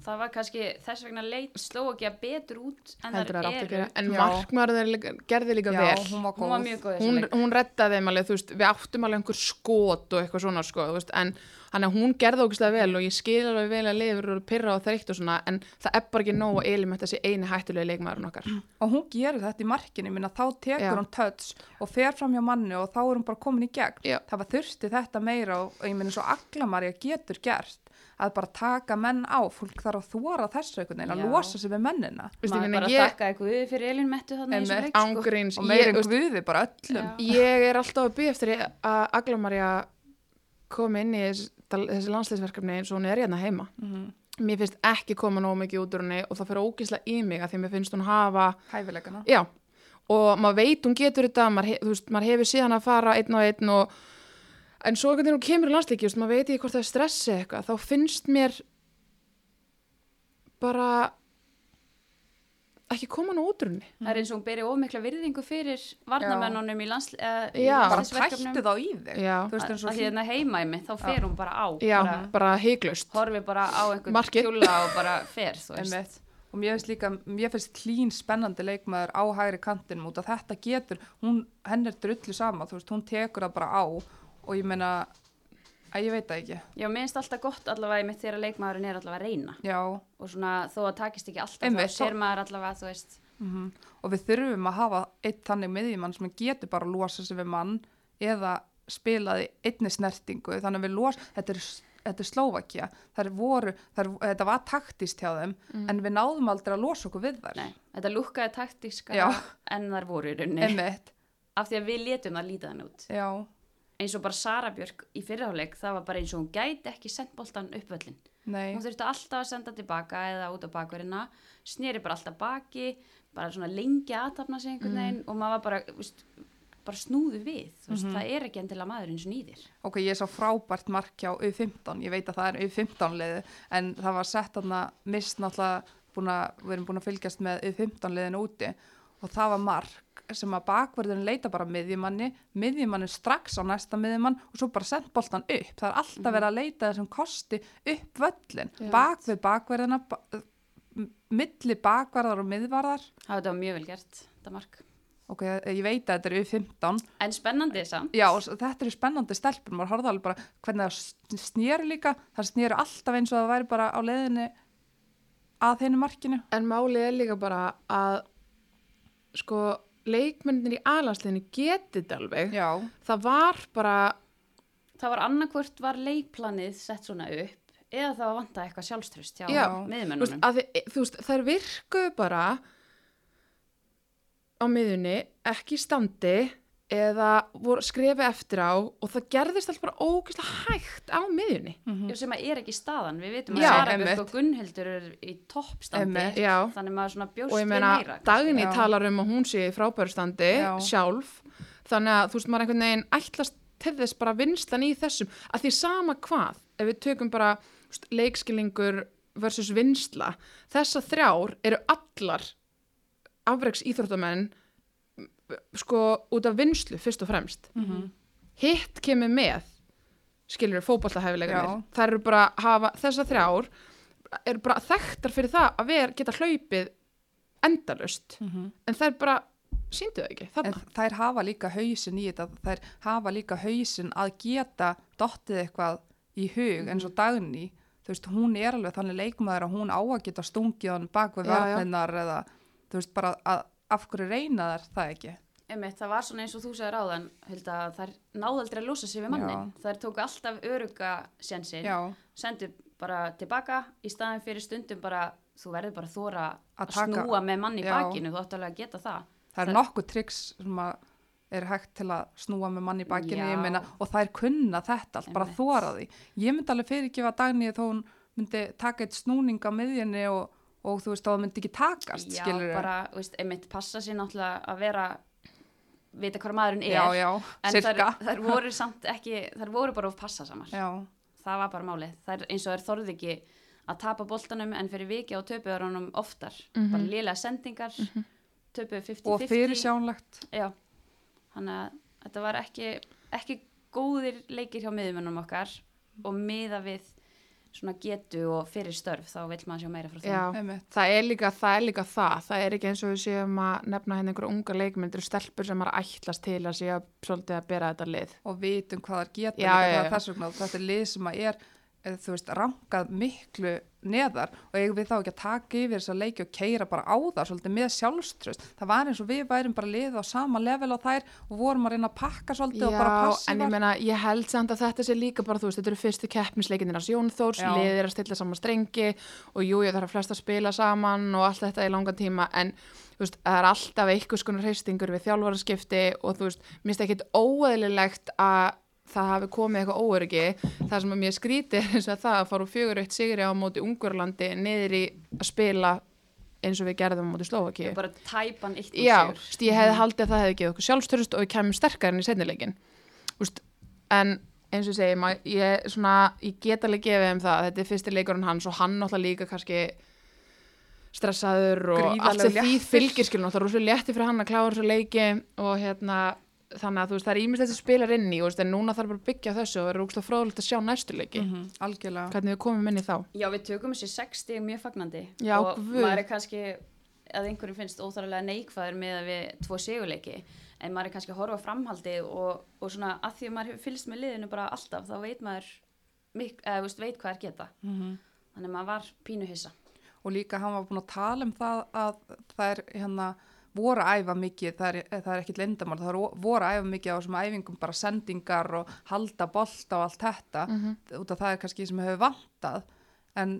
Það var kannski þess vegna leit Slóakja betur út en það að gera en markmaður gerði líka Já, vel. hún var hún var mjög góð hún, hún reddaði þeim alveg, þú veist, við áttum alveg einhver skot og eitthvað svona sko, þú veist, en hann að hún gerði ógæslega vel og ég skil alveg vel að liður og pyrra og þreytt og svona, en það er bara ekki nóg að element þessi eini hættulegi leikmaðurinn okkar. Og hún gerir þetta í markinu, minna þá tekur Já. hún töts og fer fram hjá manni og þá er hún bara komin í gegn. Já. það var þurfti þetta meira og, og ég minna svo aglamarja getur gert að bara taka menn á, fólk þarf að þóra þessu einhvern veginn, að losa sig við mennina. Maður bara ég- þakka eitthvað fyrir Elin Mettu sko. ángríns, og veist, guði bara öllum. Já. ég er alltaf að byggja eftir að Aglamarja komi inn í þessi, þessi landsleisverkefni eins og hún er hérna heima. Mhm. mér finnst ekki koma nóg mikið út úr henni og það fyrir ógíslega í mig að því mér finnst hún hafa hæfileikana. Já, og maður veit hún getur þetta, maður, he, þú veist, maður hefur síðan að fara einn og einn og en svo einhvern veginn hún kemur í landsleiki, maður veit ekki hvort það er stressi eitthvað, þá finnst mér bara ekki koma nú út úr henni. það er eins og hún beri ómikla virðingu fyrir varnamennunum í lands, uh, Já. bara tættu þá í þig. Þú veist eins og að því hérna heima í mig þá fer hún bara á já, bara bara heiklaust. horfi bara á einhvern kjúla og bara fer þú veist. Og mér finnst líka, mér finnst klín spennandi leikmaður á hægri kantinum út að þetta getur, hún, henn er drullu sama, þú veist, hún tekur það bara á og ég meina, að ég veit það ekki. Já, mér finnst alltaf gott allavega í mitt þegar leikmaðurinn er allavega að reyna. Já, og svona þó að takist ekki alltaf Einmitt, þá sér maður allavega þú veist. Mm og við þurfum að hafa eitt þannig miðjumann sem getur bara að losa sig við mann eða spilaði einni snertingu, þannig að við los, þetta er Þetta er Slóvakja, þær voru, þær, þetta var taktist hjá þeim, en við náðum aldrei að losa okkur við þær. nei, þetta lúkkaði taktíska Já. en þar voru í rauninni. Af því að við letum það líta þann út. Já, eins og bara Sara Björk í fyrirháleik það var bara eins og hún gæti ekki sendt boltan upp völlin nei, hún þurfti alltaf að senda tilbaka eða út á bakverðina sneri bara alltaf baki bara svona lengi aðtapna sig einhvern veginn og maður var bara, veist, bara snúðu við þú veist, það er ekki endilega maður eins og nýðir. Ok, ég sá frábært mark hjá U15, ég veit að það er U15 liði, en það var sett þarna mist náttúrulega að, við erum búin að fylgjast með U15 liðin úti og það var mark sem að bakverðin leita bara miðjumanni, miðjumanni strax á næsta miðjumann og svo bara sent boltan upp, það er alltaf verið að leita þessum kosti upp völlin, Já. bak við bakverðina, ba milli bakverðar og miðvarðar, það var mjög vel gert, þetta mark. Ok, ég veit að þetta er U15, en spennandi samt. Já, þetta eru spennandi stelpur, maður horfði alveg bara hvernig það s- sneri líka, það sneri alltaf eins og það væri bara á leiðinni að henni markinu. En málið er líka bara að sko leikmennir í alansliðinu getið þetta alveg. Já, Það var bara, það var annarkvort var leikplanið sett svona upp eða það var vantað eitthvað sjálfströst hjá miðmennunum að þið, þú veist, þær virkuðu bara á miðunni, ekki standi eða voru skrefi eftir á og það gerðist alltaf bara ógeðslega hægt á miðunni. Já, sem að er ekki staðan, við vitum Já, að Sara einmitt. Björk og Gunnhildur er í toppstandi þannig maður svona bjóst og ég við meina meira Dagný Já. talar um að hún sé í frábæru standi Já. sjálf þannig að þú veist maður einhvern veginn ætlast til þess bara vinslan í þessum að því sama hvað ef við tökum bara veist, leikskilingur versus vinsla þessar þrjár eru allar afreiks íþróttamenn sko út af vinslu fyrst og fremst Mhm. hitt kemur með Já. fótballahæfileganir þær eru bara að hafa þessar þrjár eru bara þekktar fyrir það að vera geta hlaupið endalust Mhm. en þær bara síndu það ekki en þarna. þær hafa líka hausin í þetta, þær hafa líka hausin að geta dottið eitthvað í hug eins og Dagný, þú veist, hún er alveg þannig leikmaður að hún á að geta stungið hann bak við varninnar eða, þú veist, bara að, af hverju reyna þær það ekki? Einmitt, það var svona eins og þú segir áðan Hilda, þær náðu aldrei að losa sig við mannin þær tóku alltaf öruga sjensin Já, sendu bara tilbaka í staðin fyrir stundum bara þú verður bara að þóra Að að, snúa með manni í bakinu þú átt alveg að geta það það er Það- nokkuð triks sem að er hægt til að snúa með manni í bakinu, meina, og þær kunna þetta allt, bara Einmitt. þóra því. Ég myndi alveg fyrirgefa Dagný þó hún myndi taka eitt snúning á miðjunni og, og þú veist, þá myndi ekki takast, Já, skilur bara, þú veist, einmitt passa sér náttúrulega að vera vita hvað maðurinn er Já, já, en cirka. þær, þær voru samt ekki þær voru bara of passa samar Já, það var bara málið, þær eins og þær þorði ekki að tapa boltanum en fyrir viki á töpuður honum oftar, bara lélega sendingar mm töpuðu 50-50 og fyrirsjánlegt. Já, þannig að þetta var ekki, ekki góðir leikir hjá miðumennum okkar og miða við svona getu og fyrir störf þá vil maður sjá meira frá þeim. Já, það er líka það, er líka það. það er ekki eins og við séum að nefna henni einhverja unga leikmyndir stelpur sem er ætlast til að sé að svolítið að bera þetta lið. og vitum hvað það geta Já, líka já, það já. þess vegna þetta er lið sem að er eh, þú veist, rankað miklu neðar og eigum við þá ekki að taka yfir þess að leiki og keira bara á það svolítið með sjálfströst það var eins og við værum bara lið á sama level á þær og vorum að reyna að pakka svolítið og bara Já, en ég meina, ég held samt að þetta sé líka bara, þú veist, þetta eru fyrstu keppnisleikinir hans Jón Þórs, Já. liðið er að stilla saman strengi og jú, ég þarf að flesta spila saman og allt þetta í langan tíma, en veist, það er alltaf einhvers konar hreistingur við þjálfaraskipti og þú veist, mér finnst ekkit óeðlilegt að það hafi komið eitthvað óöryggi. Það sem að mér skríti er eins og það að fara úr fjögur eitt sigri á móti Ungurlandi niður í að spila eins og við gerðum á móti Slovakíu Bara tæpan eitt og Já, sigur. st, ég hefði haldið að það hefði gefið okkur sjálfstörust og við kemum sterkar enn í setnileikin Úst, en eins og ég segi ma- ég, svona, ég get alveg gefið um það. Þetta er fyrsti leikurinn hans og hann náttúrulega líka kannski stressaður og Gríðarlegur allt sem því fylgir skilur náttúrulega létti fyrir hann að klára þessu leiki og hérna þannig að þú veist það er ímest þessi spilar inn í úst, en núna þarf bara að byggja þessu og verður úkslega fróðilegt að sjá næstu leiki. Mhm, algjörlega. Hvernig við komum inn í þá. Já, við tökum þessi 60 mjög fagnandi Já, og guð. maður er kannski að einhverjum finnst óþárulega neikvæður með að við tvo sigurleiki. En maður er kannski að horfa framhaldi og, og svona að því að maður fylgst með liðinu bara alltaf þá veit maður mik, eða, veist, veit hvað er geta. Mhm. þannig að maður var pínu hissa. Og líka hann var búin að tala um það að það er hérna voru að æfa mikið, það er, það er ekkit lindamál, það voru að æfa mikið á þessum æfingum bara sendingar og halda bolta og allt þetta, út af það er kannski sem hefur vantað, en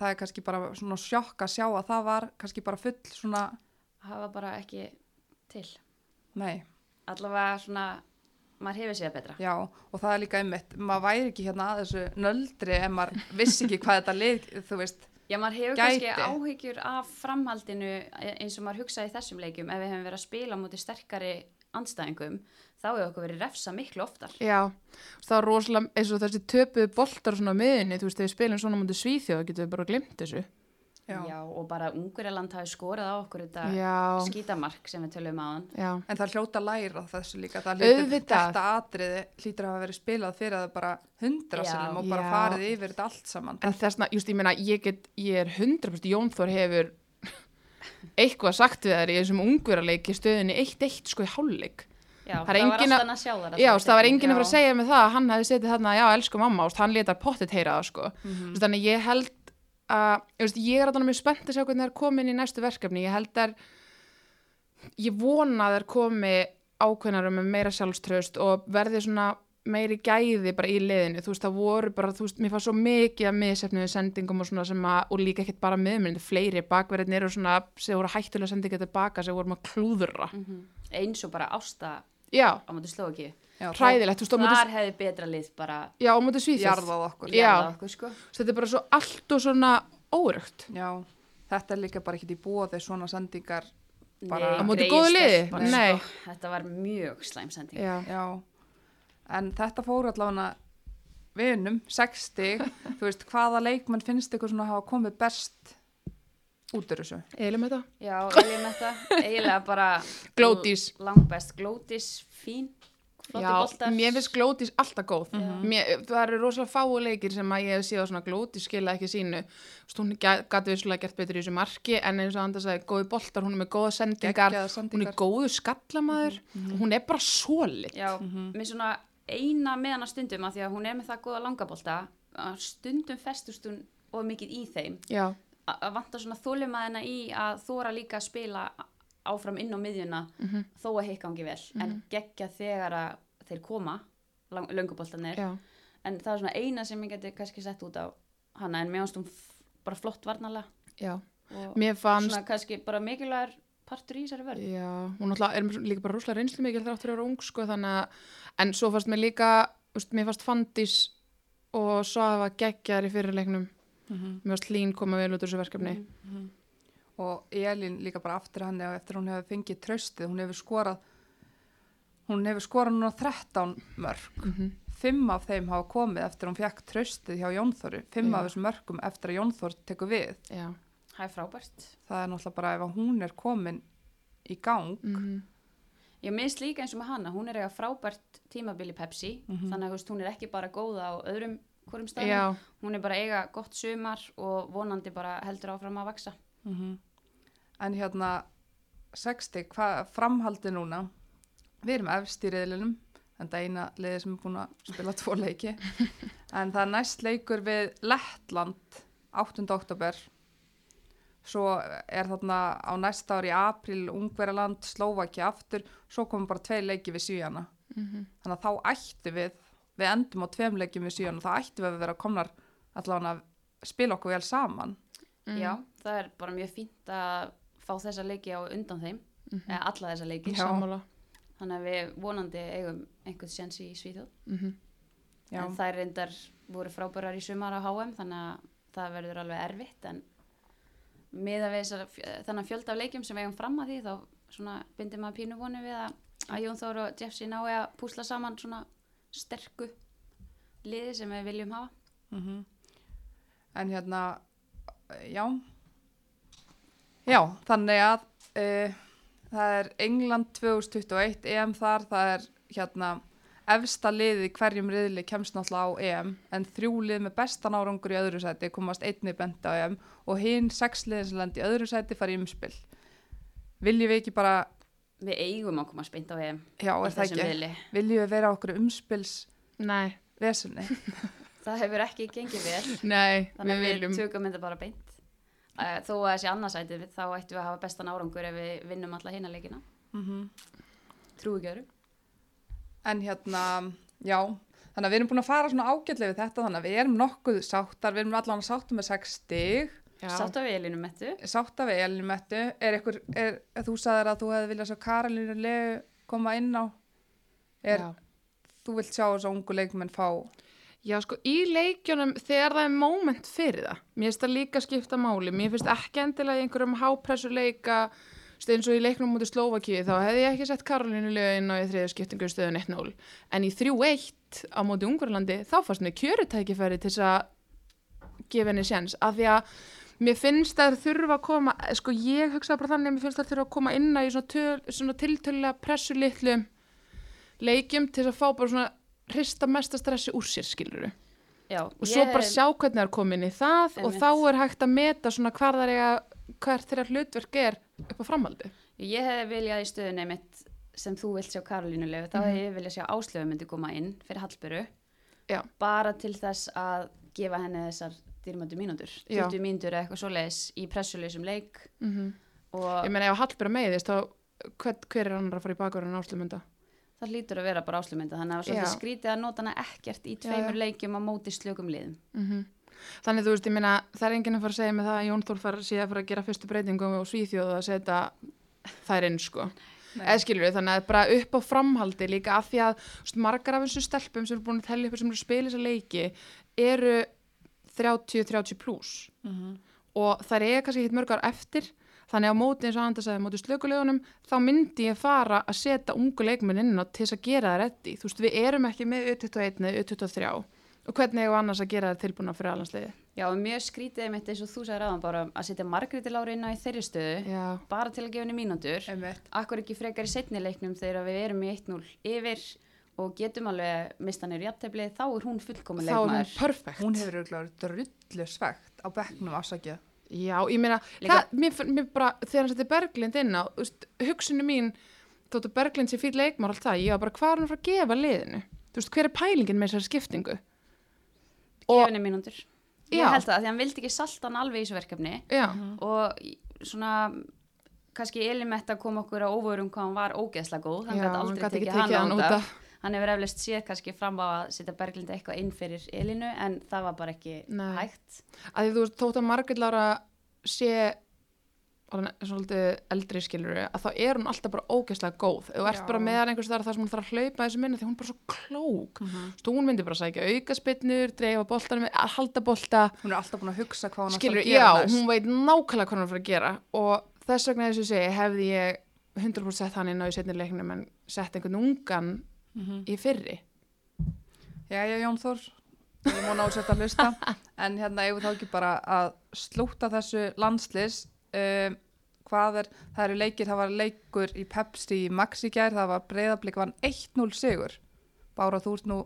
það er kannski bara svona sjokk að sjá að það var kannski bara full svona, hafa bara ekki til. Nei, allavega svona maður hefur séð betra. Já, og það er líka einmitt, maður væri ekki hérna að þessu nöldri ef maður vissi ekki hvað þetta lið, þú veist, Já, maður hefur Gæti. kannski áhyggjur af framhaldinu eins og maður hugsaði þessum leikjum ef við hefum verið að spila móti sterkari andstæðingum, þá hefur okkur verið refsa miklu oftar. Já, það var rosalega eins og þessi töpuðu boltar svona á miðunni, þú veist, þegar við spilum svona mútið svíþjóð, getum við bara glimt þessu. Já. og bara Ungverjaland hafi skorað á okkur þetta Já, skítamark sem við tölum á hann. já, En það hljóta að læra þessu líka, það hljóta þetta atriði hlýtur að hafa verið spilað fyrir það bara hundra Já. sinnum og bara Já. farið yfir þetta allt saman. en þessna, just ég meina, ég get, ég er 100% Jón Þór hefur eitthvað sagt við þær í þessum ungverðarleiki stöðinni 1-1 sko í hálfleik. Já, Það er það var engin að- alltaf að sjá þar. Já, það var enginn að fara að Já. segja með það að hann hefði setið þarna, já, elsku mamma, úst, hann letar pottet heyra það, sko. Mhm. Úst, þannig ég held að, ég, er að mjög spennt að sjá hvernig það er komin í næstu verkefni. Ég held að, ég vona að það er komi ákveðnarum með meira sjálfströst og verði svona meiri gæði bara í liðinu. Þú veist, það voru bara, þú veist, mér fannst svo mikið að miðsefnið sendingum og svona sem að, og líka ekkert bara miðmyndi, fleiri bakverðinir og svona sem voru hættulega sendinga tilbaka sem voru maður klúðura. Mhm. Eins og bara ásta Já, á móti Slovakíu. Já, hræðilegt, Þar hefði betra lið bara já, á móti Svíþjóð. jarðað okkur. Já. jarðað okkur, sko. þetta er bara svo allt og svona órugt Já, þetta er líka bara ekkit í þegar svona sendingar Bara- Nei, greyið góðu liði? Sko. Þetta var mjög slæmsending. já, Já, en þetta fór allavega vinum, 60, þú veist, hvaða leikmenn finnst ykkur svona að hafa komið best út úr þessu? eilum þetta Já, viljum þetta. Eiginlega bara Glódís. langbest. Glódís, fín. Já, boltar. mér finnst glótis alltaf góð. Mhm. mér, það eru rosalega fáu leikir sem að ég hef séð á svona glótis skila ekki sínu. Hún gæti vissulega gert betur í þessu marki en eins og Anders sagði, góði boltar, hún er með góða sendingar. Hún er góðu skallamaður. Og hún er bara solid. Já, með svona eina með hana stundum að því að hún er með það góða langabolta að stundum festust hún og mikið í þeim. Já, A- að vanta svona þólimaðina í að þóra líka að spila áfram inn á miðjuna Mhm. þó að hitt gangi vel. En geggja þegar að þeir koma lönguboltanir en það er svona eina sem ég geti kannski sett út á hana en mér finnst hún bara flott varnalega já. Og fannst svona kannski bara mikilvægur partur í þessari vörð Já, hún er líka bara rúslega reynslu mikil þráttur að vera ung sko þannig að en svo fannst mér líka, úst, mér fannst Fandís og Svafa geggjar í fyrirleiknum. Mhm. mér fannst Lín koma vel út úr þessu verkefni og Elín líka bara aftur hann og eftir hún hefur fengið tröstið, hún hefur skorað hún hefur skorað núna 13 mörg, mm fimm af þeim hafa komið eftir hún fekk tröstið hjá Jónþóru, fimm Já. af þessum mörgum eftir að Jónþór tekur við, Já, það er frábært. Það er náttúrulega bara ef hún er komin í gang. Mm Ég minnst líka eins og með hana, hún er eiga frábært tímabil í Pepsi, Mhm. þannig að hún er ekki bara góða á öðrum hvorum staðum. Hún er bara eiga gott sumar og vonandi bara heldur áfram að vaksa. En hérna, 60, hvað framhaldi núna? Við erum efst í reyðlinum, en það er eina liðið sem er búin að spila tvo leiki. en það er næst leikur við Lettland, 8. oktober. Svo er þarna á næsta ári í april Ungverjaland, Slovaki aftur, svo komum bara tvei leiki við Svíjana. mhm, Þannig að þá ættu við, við endum á tveim leikjum við Svíjana, þá ættu við að vera komnar allavega að spila okkur vel saman. mhm, Já, það er bara mjög fínt að fá þessa leiki á undan þeim, mhm. eða alla þessa leiki. Já. Þannig að við vonandi eigum einhvern séns í Svíþjóð. Mhm. Já. En þær reyndar voru frábærar í sumar á HM, þannig að það verður alveg erfitt, en miða við þessar, þannig fjölda af leikjum sem við eigum fram að því, þá svona bindir maður pínu vonu við að, að Jón Þór og Jeffsy nái að púsla saman svona sterku liði sem við viljum hafa. Mm En hérna, já, já, þannig að uh, það er England 2021 EM þar, það er hérna efsta liði í hverjum riðli kemst náttúrulega á EM en þrjú lið með bestan árangur í öðru sæti komast einni bent á EM og hinn sex liðin sem lendi í öðru sæti fari í umspill. Viljum við ekki bara, Við eigum að koma spennt á EM já, í er það þessum ekki, riðli. viljum við vera okkur umspills Nei, vesunni? Það hefur ekki gengið vel, nei, þannig við að við viljum. tökum þetta bara beint. Uh, þó að þessi annarsætið, þá ættum við að hafa bestan árangur ef við vinnum alla hina leikina. Mm Trú ekki öru. En hérna, já, þannig að við erum búin að fara svona ágætlega við þetta, þannig að við erum nokkuð sáttar, við erum allan að sáttum með 6 stig, Já. Sátt á við Elinu Mettu. sáttar við Elinu Mettu, er ykkur, er, þú sagðir að þú hefði viljað sjá Karolínu Legu koma inn á, er, Já. þú vilt sjá þessu ungu leikmenn fá, Já, sko, í leikjunum þegar það er moment fyrir það, mér finnst það líka skipta máli, mér finnst ekki endilega í einhverjum hápressu leika, stu, eins og í leiknum mútið Slovakíu, þá hefði ég ekki sett Karolínu lögin á í þriðu skiptingu stöðun 1-0, en í 3-1 á móti Ungverlandi, þá fannst mér kjörutækifæri til þess að gefa henni séns, af því að mér finnst það þurfa að koma, sko, ég hugsa bara þannig að mér finnst það þurfa að koma inn í svona, töl, svona tiltölulega pressu hrista mesta stressi úr sér, skiluru Já, og svo bara sjá hvernig það er komin í það og þá er hægt að meta svona hvar það er að hvert þeirra hlutverk er upp á framhaldi Ég hefði viljað í stöðunni mitt sem þú vilt sjá Karolínu Legu, þá Mhm. hefði ég viljað sjá Áslöfu myndi koma inn fyrir Hallböru. Já. Bara til þess að gefa henni þessar dýrmöndu mínútur. Já. 20 mínútur eitthvað svoleiðis í pressuleysum leik mm -hmm. ég meina ef Hallbjörn meiðist þá hver, hver er annar að fara í bakverðin áslumunda það hlýtur að vera bara áslumynda þannig að það Já. er svolítið skrítið að nota hana ekkert í tveimur leikjum á móti slökum liðum. mm þannig þú veist, ég meina það er enginn að fara að segja með það að Jón Þór fara síðan að fara að gera fyrstu breytingum og Svíþjóð að setja þær inn sko eða skilur við, þannig að bara upp á framhaldi líka af því að veist, margar af þessu stelpum sem eru búin að tellja upp sem eru að spila þessa leiki eru 30-30 pluss Mhm. og þær eiga kannski hitt mörg ár eftir þannig á móti eins og Anda sagði móti slökulegunum þá myndi ég fara að setja ungu leikmenn inn á til þess að gera það reddi þú veist við erum ekki með U21 eða U23 og hvernig hefur annars að gera það tilbúna fyrir allansliði Já, og mjög skrítið einmitt eins og þú sagði ráðan bara að setja Margréti Lári inn á í þeirri stöðu já, bara til að gefa henni mínútur. Akkur ekki frekar í setni leiknum þegar við erum í 1-0 yfir og getum alveg mistanir í jafntefli, þá er hún fullkomun þá er hún leikmaður. perfekt Hún hefur auðvitað drullu svegt á bekknum afsakið. Já, ég meina, það, mér, mér bara, þegar hann setti Berglind inn á, hugsunum mín, þóttu Berglind sé fýll leikmar allt það, ég var bara, hvað er hann að fara að gefa liðinu? Þú veist, hver er pælingin með þessari skiptingu? Gefa henni mínútur. Ég held það, því hann vildi ekki salta hann alveg í þessu verkefni Já, og svona kannski elimett að koma okkur á óvörum hvað hann var ógeðslega góð, gæti hann aldrei tekið hann hann út af. Hann hefur eflaust séð kannski fram á að setja Berglind eitthvað inn fyrir Elinu en það var bara ekki Nei. hægt. Að því þú þótt að Margrét Lára sé svolítið eldri skilur að þá er hún alltaf bara ógeðslega góð. Ef þú ert Já. bara með hann einhvers þar þar sem hún þarf að hlaupa þessu minna því hún er bara svo klók. Þú veist, hún myndi bara sækja aukaspinnur, dreifa boltanum, að halda bolta. Hún er alltaf búin að hugsa hvað hún skilur, að gera já, hún veit nákvæmlega hvað hún er að fara að gera og þess vegna þess að segja hefði ég 100% sett hann inn á í setni leiknum en sett einhvern ungan Mhm. í fyrri. Jæja, Jón Þór, ég múna ásett að hlusta, en hérna ég þá ekki bara að slúta þessu landslis, um, hvað er, það eru leikir, það var leikur í Pepsi í Maxi gær, það var breyðablík, vann 1-0 sigur, Bára þú ert nú,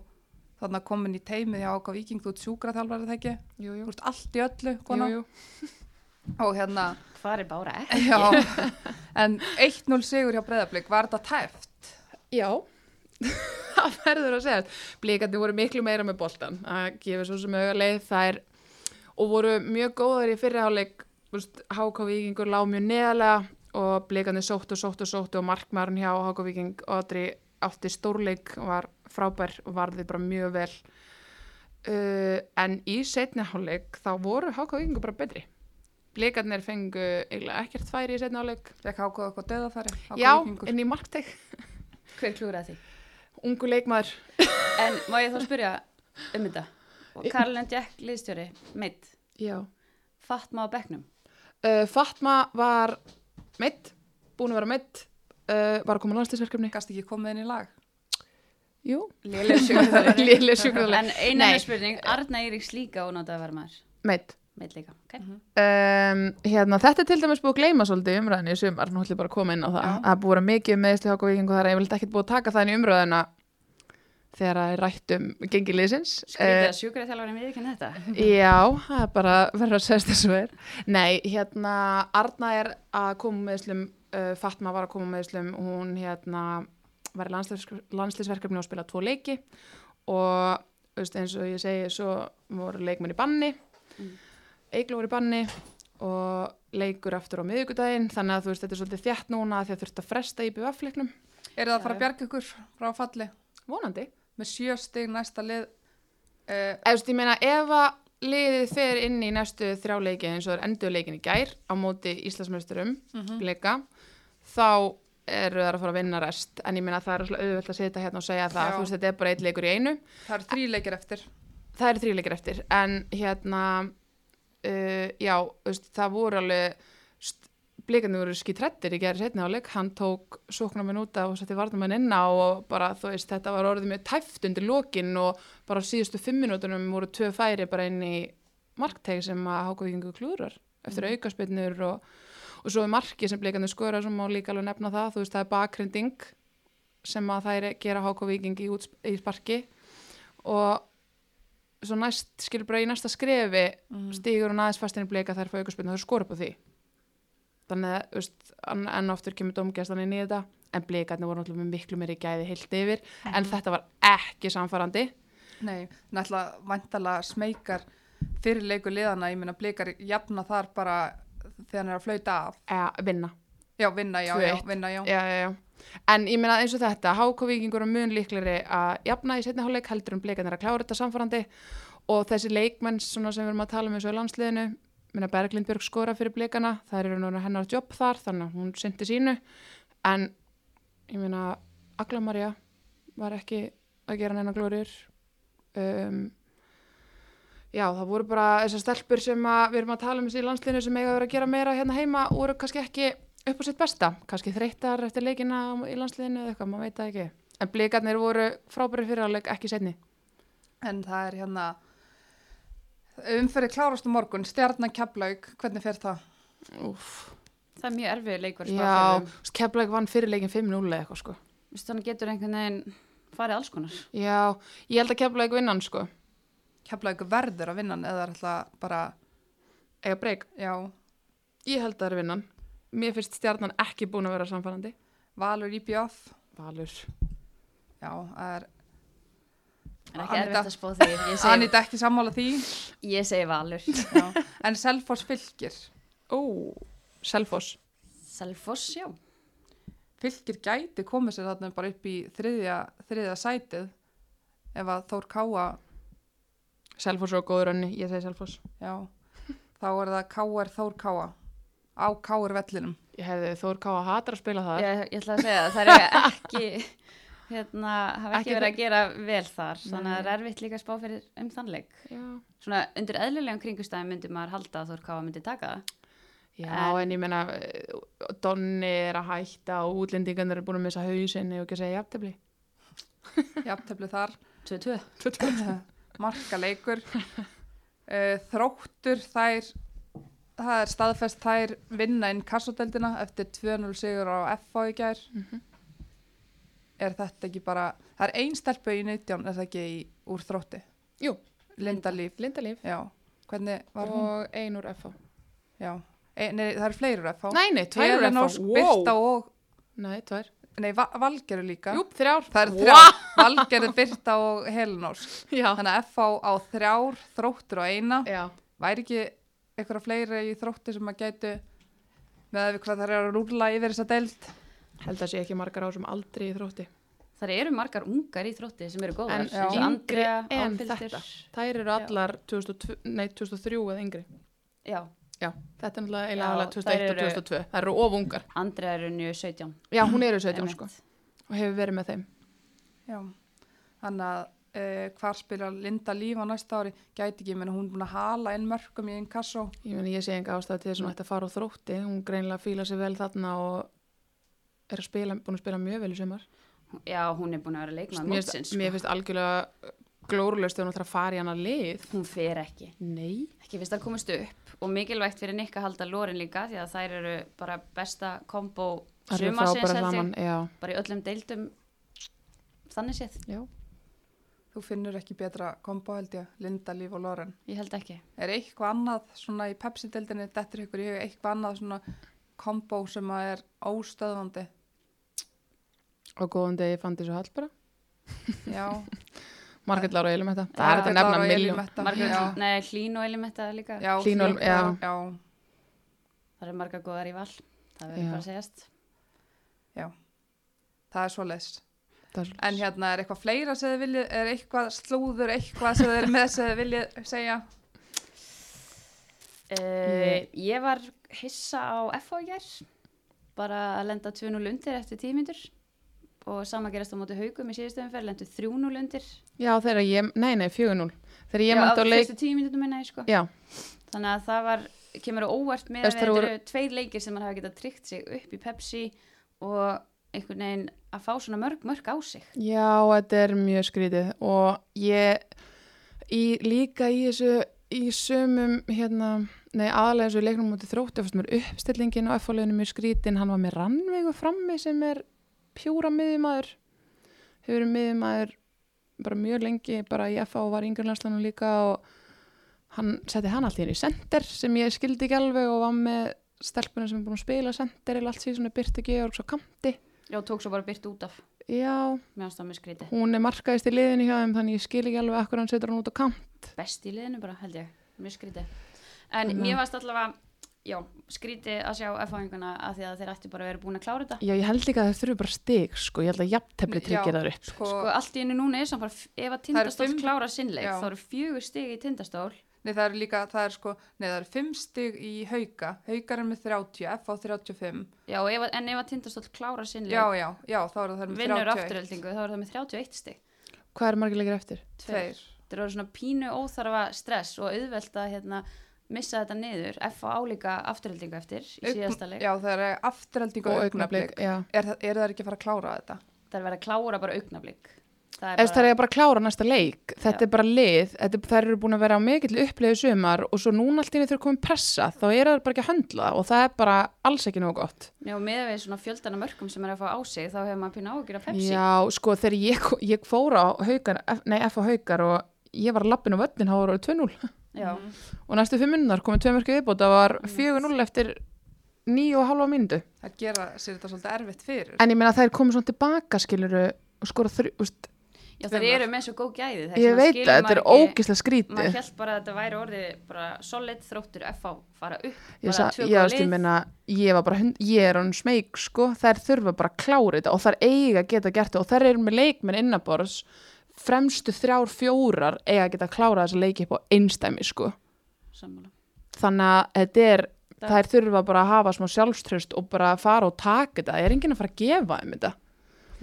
þannig að komin í teimið hjá ákvað viking, þú ert sjúkraþjálfari það ekki, jú, þú jú, ert allt í öllu, jú, jú. og hérna, Hvað er bára? Ekki? já, en 1-0 sigur hjá Breiðablík, var þetta tæft? Já, það verður að segja. Blíkandi voru miklu meira með boltan. Það gefur svo sem auga leið þær og voru mjög góðar í fyrirháleik. Háká Víkingur lág mjög neðalega og blíkandi sótt og sótt og sótt og markmærin hjá Háká Víking Odri átti stórleik og var frábær og varði bara mjög vel. Uh, en í setni háleik þá voru Háká Víkingur bara betri. Blíkarnir fengu eiginlega ekkert færi í setni háleik. Fekk ákvað eitthvað döðafæri? HK Já, inn í markteg. Hver klúraði því? Ungu leikmaður. En má ég þá spyrja um þetta? Og Karlen Jack liðstjóri, meitt, Já. Fatma á bekknum. Uh, Fatma var meitt, búin að vera meitt, uh, var að koma á landslisverkefni. Gast ekki komið inn í lag? Jú, Léleg sjúkraþjálfari. Léleg sjúkraþjálfari. En eina Nei. með spurning, Arna Eiríks líka ónátt að vera maður. meitt. Meitt líka, ok? Um, hérna, þetta er til dæmis búið að gleyma svolítið í umræðinni í sumar, nú ætlum ég bara að koma inn á það. Já. Það er búið að vera mikið meðsli háka vikingu þar, ég vil ekkert búið að taka það inn í umræðina þegar það er rætt um gengiliðsins. Skrítið að sjúkraþjálfari við ekki þetta. Já, það er bara verður að segja þessu er. Nei, hérna, Arna er að koma með slum, uh, Fatma var að koma með slum, hún hérna var í landsliðsverkefni og spila tvo leiki og eins og ég segi, svo voru leikmenn í banni, Mm. Eiglu voru í banni og leikur aftur á miðvikudaginn, þannig að þú veist, þetta er svolítið þjætt núna því að þurft að fresta í BVF-leiknum. Er það að fara að bjarga ykkur frá falli? Vonandi. Með sjö stig næsta lið, uh, Eða, þú veist, ég meina, ef að liðið fer inn í næstu þrjá leiki eins og er endur leikin í gær á móti Íslandsmeisturum Mhm. leika, þá eru það að fara að vinna rest en ég meina það er svona auðvöld að sitja hérna og segja það, Já. þú veist, þetta er bara eitt leikur í einu það eru þrý leikir eftir en hérna uh, já, veist, það voru alveg blikandi voru skítrættir í gerði setni áleik, hann tók sóknarminn út af og setti varnamenn inn á og bara þú veist, þetta var orðið mjög tæft undir lokin og bara á síðustu fimm minútunum voru tvö færi bara inn í markteg sem að hákavíkingu klúrar eftir Mhm. aukaspinnur og, og svo er marki sem blikandi skora sem má líka alveg nefna það, þú veist, það er bakrinding sem að þær gera hákavíking í, í sparki og svo næst, skilur bara í næsta skrefi Mm. stígur hún aðeins fastinni bleika þær fá aukarspilna þau skora upp á því þannig að, veist, enn aftur kemur domgæstan inn í þetta en blikarnir voru náttúrulega miklu meiri gæði heilt yfir en þetta var ekki samfærandi Nei, náttúrulega vantala smekar fyrir leiku liðana, ég meina blikar jafna þar bara þegar hann er að flauta af. eða vinna Já, vinna, já, já, 2-1. vinna, já. já, já, já. en ég meina eins og þetta hákovíkingur er mun líklegri að jafna í setni hálfleik heldur um blikarnir að klára þetta samfærandi og þessi leikmenn svona sem við erum að tala um eins og í landsliðinu minna Berglind Björg skora fyrir blikana það eru núna hennar jobb þar þannig að hún syndi sínu en ég meina Agla Maria var ekki að gera neina glóriur um, já það voru bara þessar stelpur sem við erum að tala um þessi landsliðinu sem eiga að vera að gera meira hérna heima voru kannski ekki upp á sitt besta kannski þreyttar eftir leikina í landsliðinu eða eitthvað, maður veit það ekki en blikarnir voru frábæri fyrirháleik ekki setni En það er hérna, umferði klárast um morgun, stjarnan keflaug, hvernig fer það? Úf. Það er mjög erfið leikur já, spáfyrir. keflæk vann fyrir leikin 5-0 eða eitthvað sko Þannig getur einhvern veginn farið alls konar. já, ég held að keflæk vinnan sko Keflaug verður að vinna hann eða er alltaf bara, eiga breyk, já, ég held að það er vinnan mér finnst stjarnan ekki búin að vera samfærandi Valur í bjóð, Valur. Já, það er, En ekki erfitt að spá því. Anita ekki sammála því, ég segi valur. já, en Selfoss fylgir, ó, Selfoss. Selfoss, já. fylgir gæti komið sér þarna bara upp í þriðja, þriðja sætið ef að Þór Káa, Selfoss og góður önni, ég segi Selfoss. Já, þá er það Káar Þór Káa á Káar vellinum. ég hefði Þór Ká að hatra að spila það Ég, ég ætla að segja það. Það er ekki, hérna, hafa ekki, Ekki verið að gera vel þar. Þannig að það er erfitt líka að spá fyrir um þannleik. já, Svona undir eðlilegum kringustæðum myndi maður halda að Þór Káa myndi taka það. já En- en, ég meina eh, Donni er að hætta og útlendingarnir er búin að missa hausinni og ekki að segja jafntefli Jafntefli þar, 2-2. marka leikur, þróttur þær, það er staðfest þær vinna inn kassodeldina eftir 2-0 sigur á FH í gær. er þetta ekki bara, það er ein stelpu í 19, er það ekki í, úr þrótti? Jú. Linda Líf, Linda Líf já. Hvernig var hún? og ein úr FH. Já. E, nei, það eru fleiri úr FH. Nei, nei, tvær úr FH. Birta og, Nei, tvær. nei, Va Valgeru líka. Jú, þrjár. Það Vá! þrjár, Valgeru, Birta og Helen Ósk. Já. Þannig að FH á þrjár, þróttur og eina. Já. Væri ekki eitthvað fleiri í þrótti sem að gætu með að við hvað það er að rúla yfir þessa deild? Held að sé ekki margar á sem aldrei í þrótti. Það eru margar ungar í þrótti sem eru góðar. En já. Andrea, en þetta. Þær eru allar 2002, nei, 2003 eða yngri. Já, Já, þetta er náttúrulega eiginlega alveg þær 2001 og eru- 2002. Það eru ofungar. Andrea eru njög 17. Já, hún eru 17 einmitt. sko og hefur verið með þeim. Já. Þannig að uh, hvar spila Linda Líf á næsta ári gæti ekki, menn hún er búin að hala inn mörgum í einn kassó. Ég meni, ég sé enga ástæð til þess að hún ætti að fara á þrótti. Hún greinlega fíla sér vel þarna og er að spila, búin að spila mjög vel í sumar. Já, hún er búin að vera leikmaður Mér finnst, mér finnst algjörlega glórulegst ef hún ætlar að fara í hana lið. Hún fer ekki. Nei. Ekki fyrst að komast upp og mikilvægt fyrir Nick að halda lórin líka því að þær eru bara besta kombo já. Bara í öllum deildum þannig séð. já. Þú finnur ekki betra kombo held ég, Linda Líf og Loren. Ég held ekki. Er eitthvað annað svona í Pepsi-deildinni, dettur ykkur í hug eitthvað annað svona kombo sem að er óstöðvandi? Og góðan degi fandi svo hall bara. Já. Margrét Lára og Elum þetta. Það Já, er þetta nefna miljón. Já. nei, Hlín og Elimetta líka. Já, Hlín og- Hlín- já. já. Það eru marga góðar í val. Það Já. verður bara að segjast. Það er svo leist. En hérna er eitthvað fleira sem þið viljið, er eitthvað slúður, eitthvað sem þið er með sem þið viljið segja? Uh, ég var hissa á FH í gær. Bara að lenda 2-0 undir eftir 10 myndur. Og sama gerast á móti haugum í síðustöðum fyrir, lendu 3-0 undir. Já, þegar ég, nei, nei, 4-0. Þegar ég mætti á leik, fyrstu 10 myndunum minna sko. já, Þannig að það var, kemur á óvart með að þetta eru tveir leikir sem maður hafa getað tryggt sig upp í Pepsi og einhvern veginn að fá svona mörg, mörg á sig. já, þetta er mjög skrítið og ég, í, líka í þessu, í sömum, hérna, nei, aðalega þessu leiknum mútið þrótti, fannst mér uppstillingin á F-fáleginu mjög skrítin, hann var með rannvegu frammi sem er pjúra miðjumæður, hefur verið miðjumæður bara mjög lengi, bara í F-fá og var í yngirlandslanum líka og hann setti hann alltaf inn í sender sem ég skildi ekki alveg og var með stelpunum sem er búin að spila sender eða allt síðan Byrti Georgs á kanti. Já, tók svo bara byrt út af. Já, Mér finnst það með skríti. hún er markaðist í liðinu hjá þeim þannig ég skil ekki alveg akkur hann setur hann út á kant. Best í liðinu bara, held ég. Mjög skríti. En Þannig að- mér varst allavega, já, skríti að sjá F-fáinguna að því að þeir ættu bara að vera búin að klára þetta. Já, ég held líka að það þurfi bara stig, sko, ég held að jafntefli tryggir það upp. Sko, Sko, allt í einu núna er samt bara, ef að eru tindastóll fimm- klára sinnleik, Já. þá eru fjögur stig í tindastól. Nei það eru líka, það er sko, nei það eru fimm stig í hauka, haukar er með 30, F á 35, Já, ef, en ef að tindastóll klára sinnleik, já, já, já, þá eru það með vinnur 31, afturöldingu, þá er það með 31 stig. Hvað er margir leikir eftir? tveir, Þetta eru svona pínu óþarfa stress og auðvelt að hérna, missa þetta niður. F á álíka afturöldingu eftir í síðasta leik. já það er afturhelding og augnablik, já. er, það- eru það ekki að fara að klára þetta? Það er verið að klára bara augnablik. Það er Ef það er bara að klára næsta leik, þetta Já. er bara lið, þetta, þær eru búin að vera á mikill uppleiðu sumar og svo núna allt í einu þurfa komin pressa, þá er það bara ekki að höndla og það er bara alls ekki nógu gott. Já, með við svona fjöldana mörgum sem er að fá á sig, þá hefur maður pínu ágjur af Pepsi. Já, sko, þegar ég, ég fór á haukar, F- nei, F á haukar og ég var að lappin á völlin, þá voru 2-0 Já. og næstu fimm minnar komið tvei mörku viðbót, það var 4-0 eftir níu og halva mínútu. Það gera sér þetta svolítið erfitt fyrir. En ég meina þær komið svona tilbaka, skiluru, og skora þrjú, Já, það eru með svo góð gæði. ég veit skilur að þetta er ógislega skrítið. Maður held bara að þetta væri orðið bara solid þróttur F á fara upp. Ég, sa, ég, góð veist, ég var bara, ég er hann smeyk, sko, þær þurfa bara að klára þetta og þær eiga geta gert þetta og þær eru með leikmenn innabors, fremstu þrjár fjórar eiga geta að klára þessa leiki upp á einstæmi, sko. Sammála. Þannig að þetta er, Það- þær þurfa bara að hafa smá sjálfströst og bara fara og taka þetta, það er enginn að fara að gefa þeim þetta.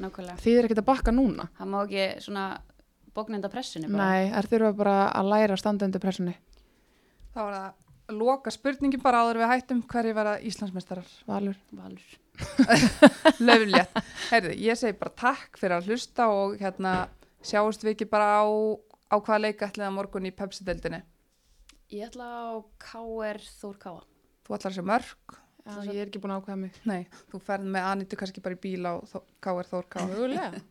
Nákvæmlega. Því er ekkert að bakka núna. Það má ekki svona bóknenda pressunni bara. Nei, þær þurfa bara að læra að standa undir pressunni. Það var að loka spurningin bara áður við hættum hverju vera Íslandsmeistarar. Valur. Valur. Löflétt. Herði, ég segi bara takk fyrir að hlusta og hérna sjáumst við ekki bara á, á hvaða leika ætlið að morgun í Pepsi-deldinni. Ég ætla á KR Þór Káa. Þú ætlar að sé mörg. Já, ég er ekki búin að ákveða mig. Nei, þú ferð með Anitu kannski bara í bíl á Þó- KR Þórká. Mögulega.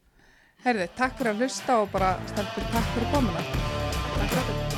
Herði, takk fyrir að hlusta og bara stelpur takk fyrir komuna. Takk fyrir.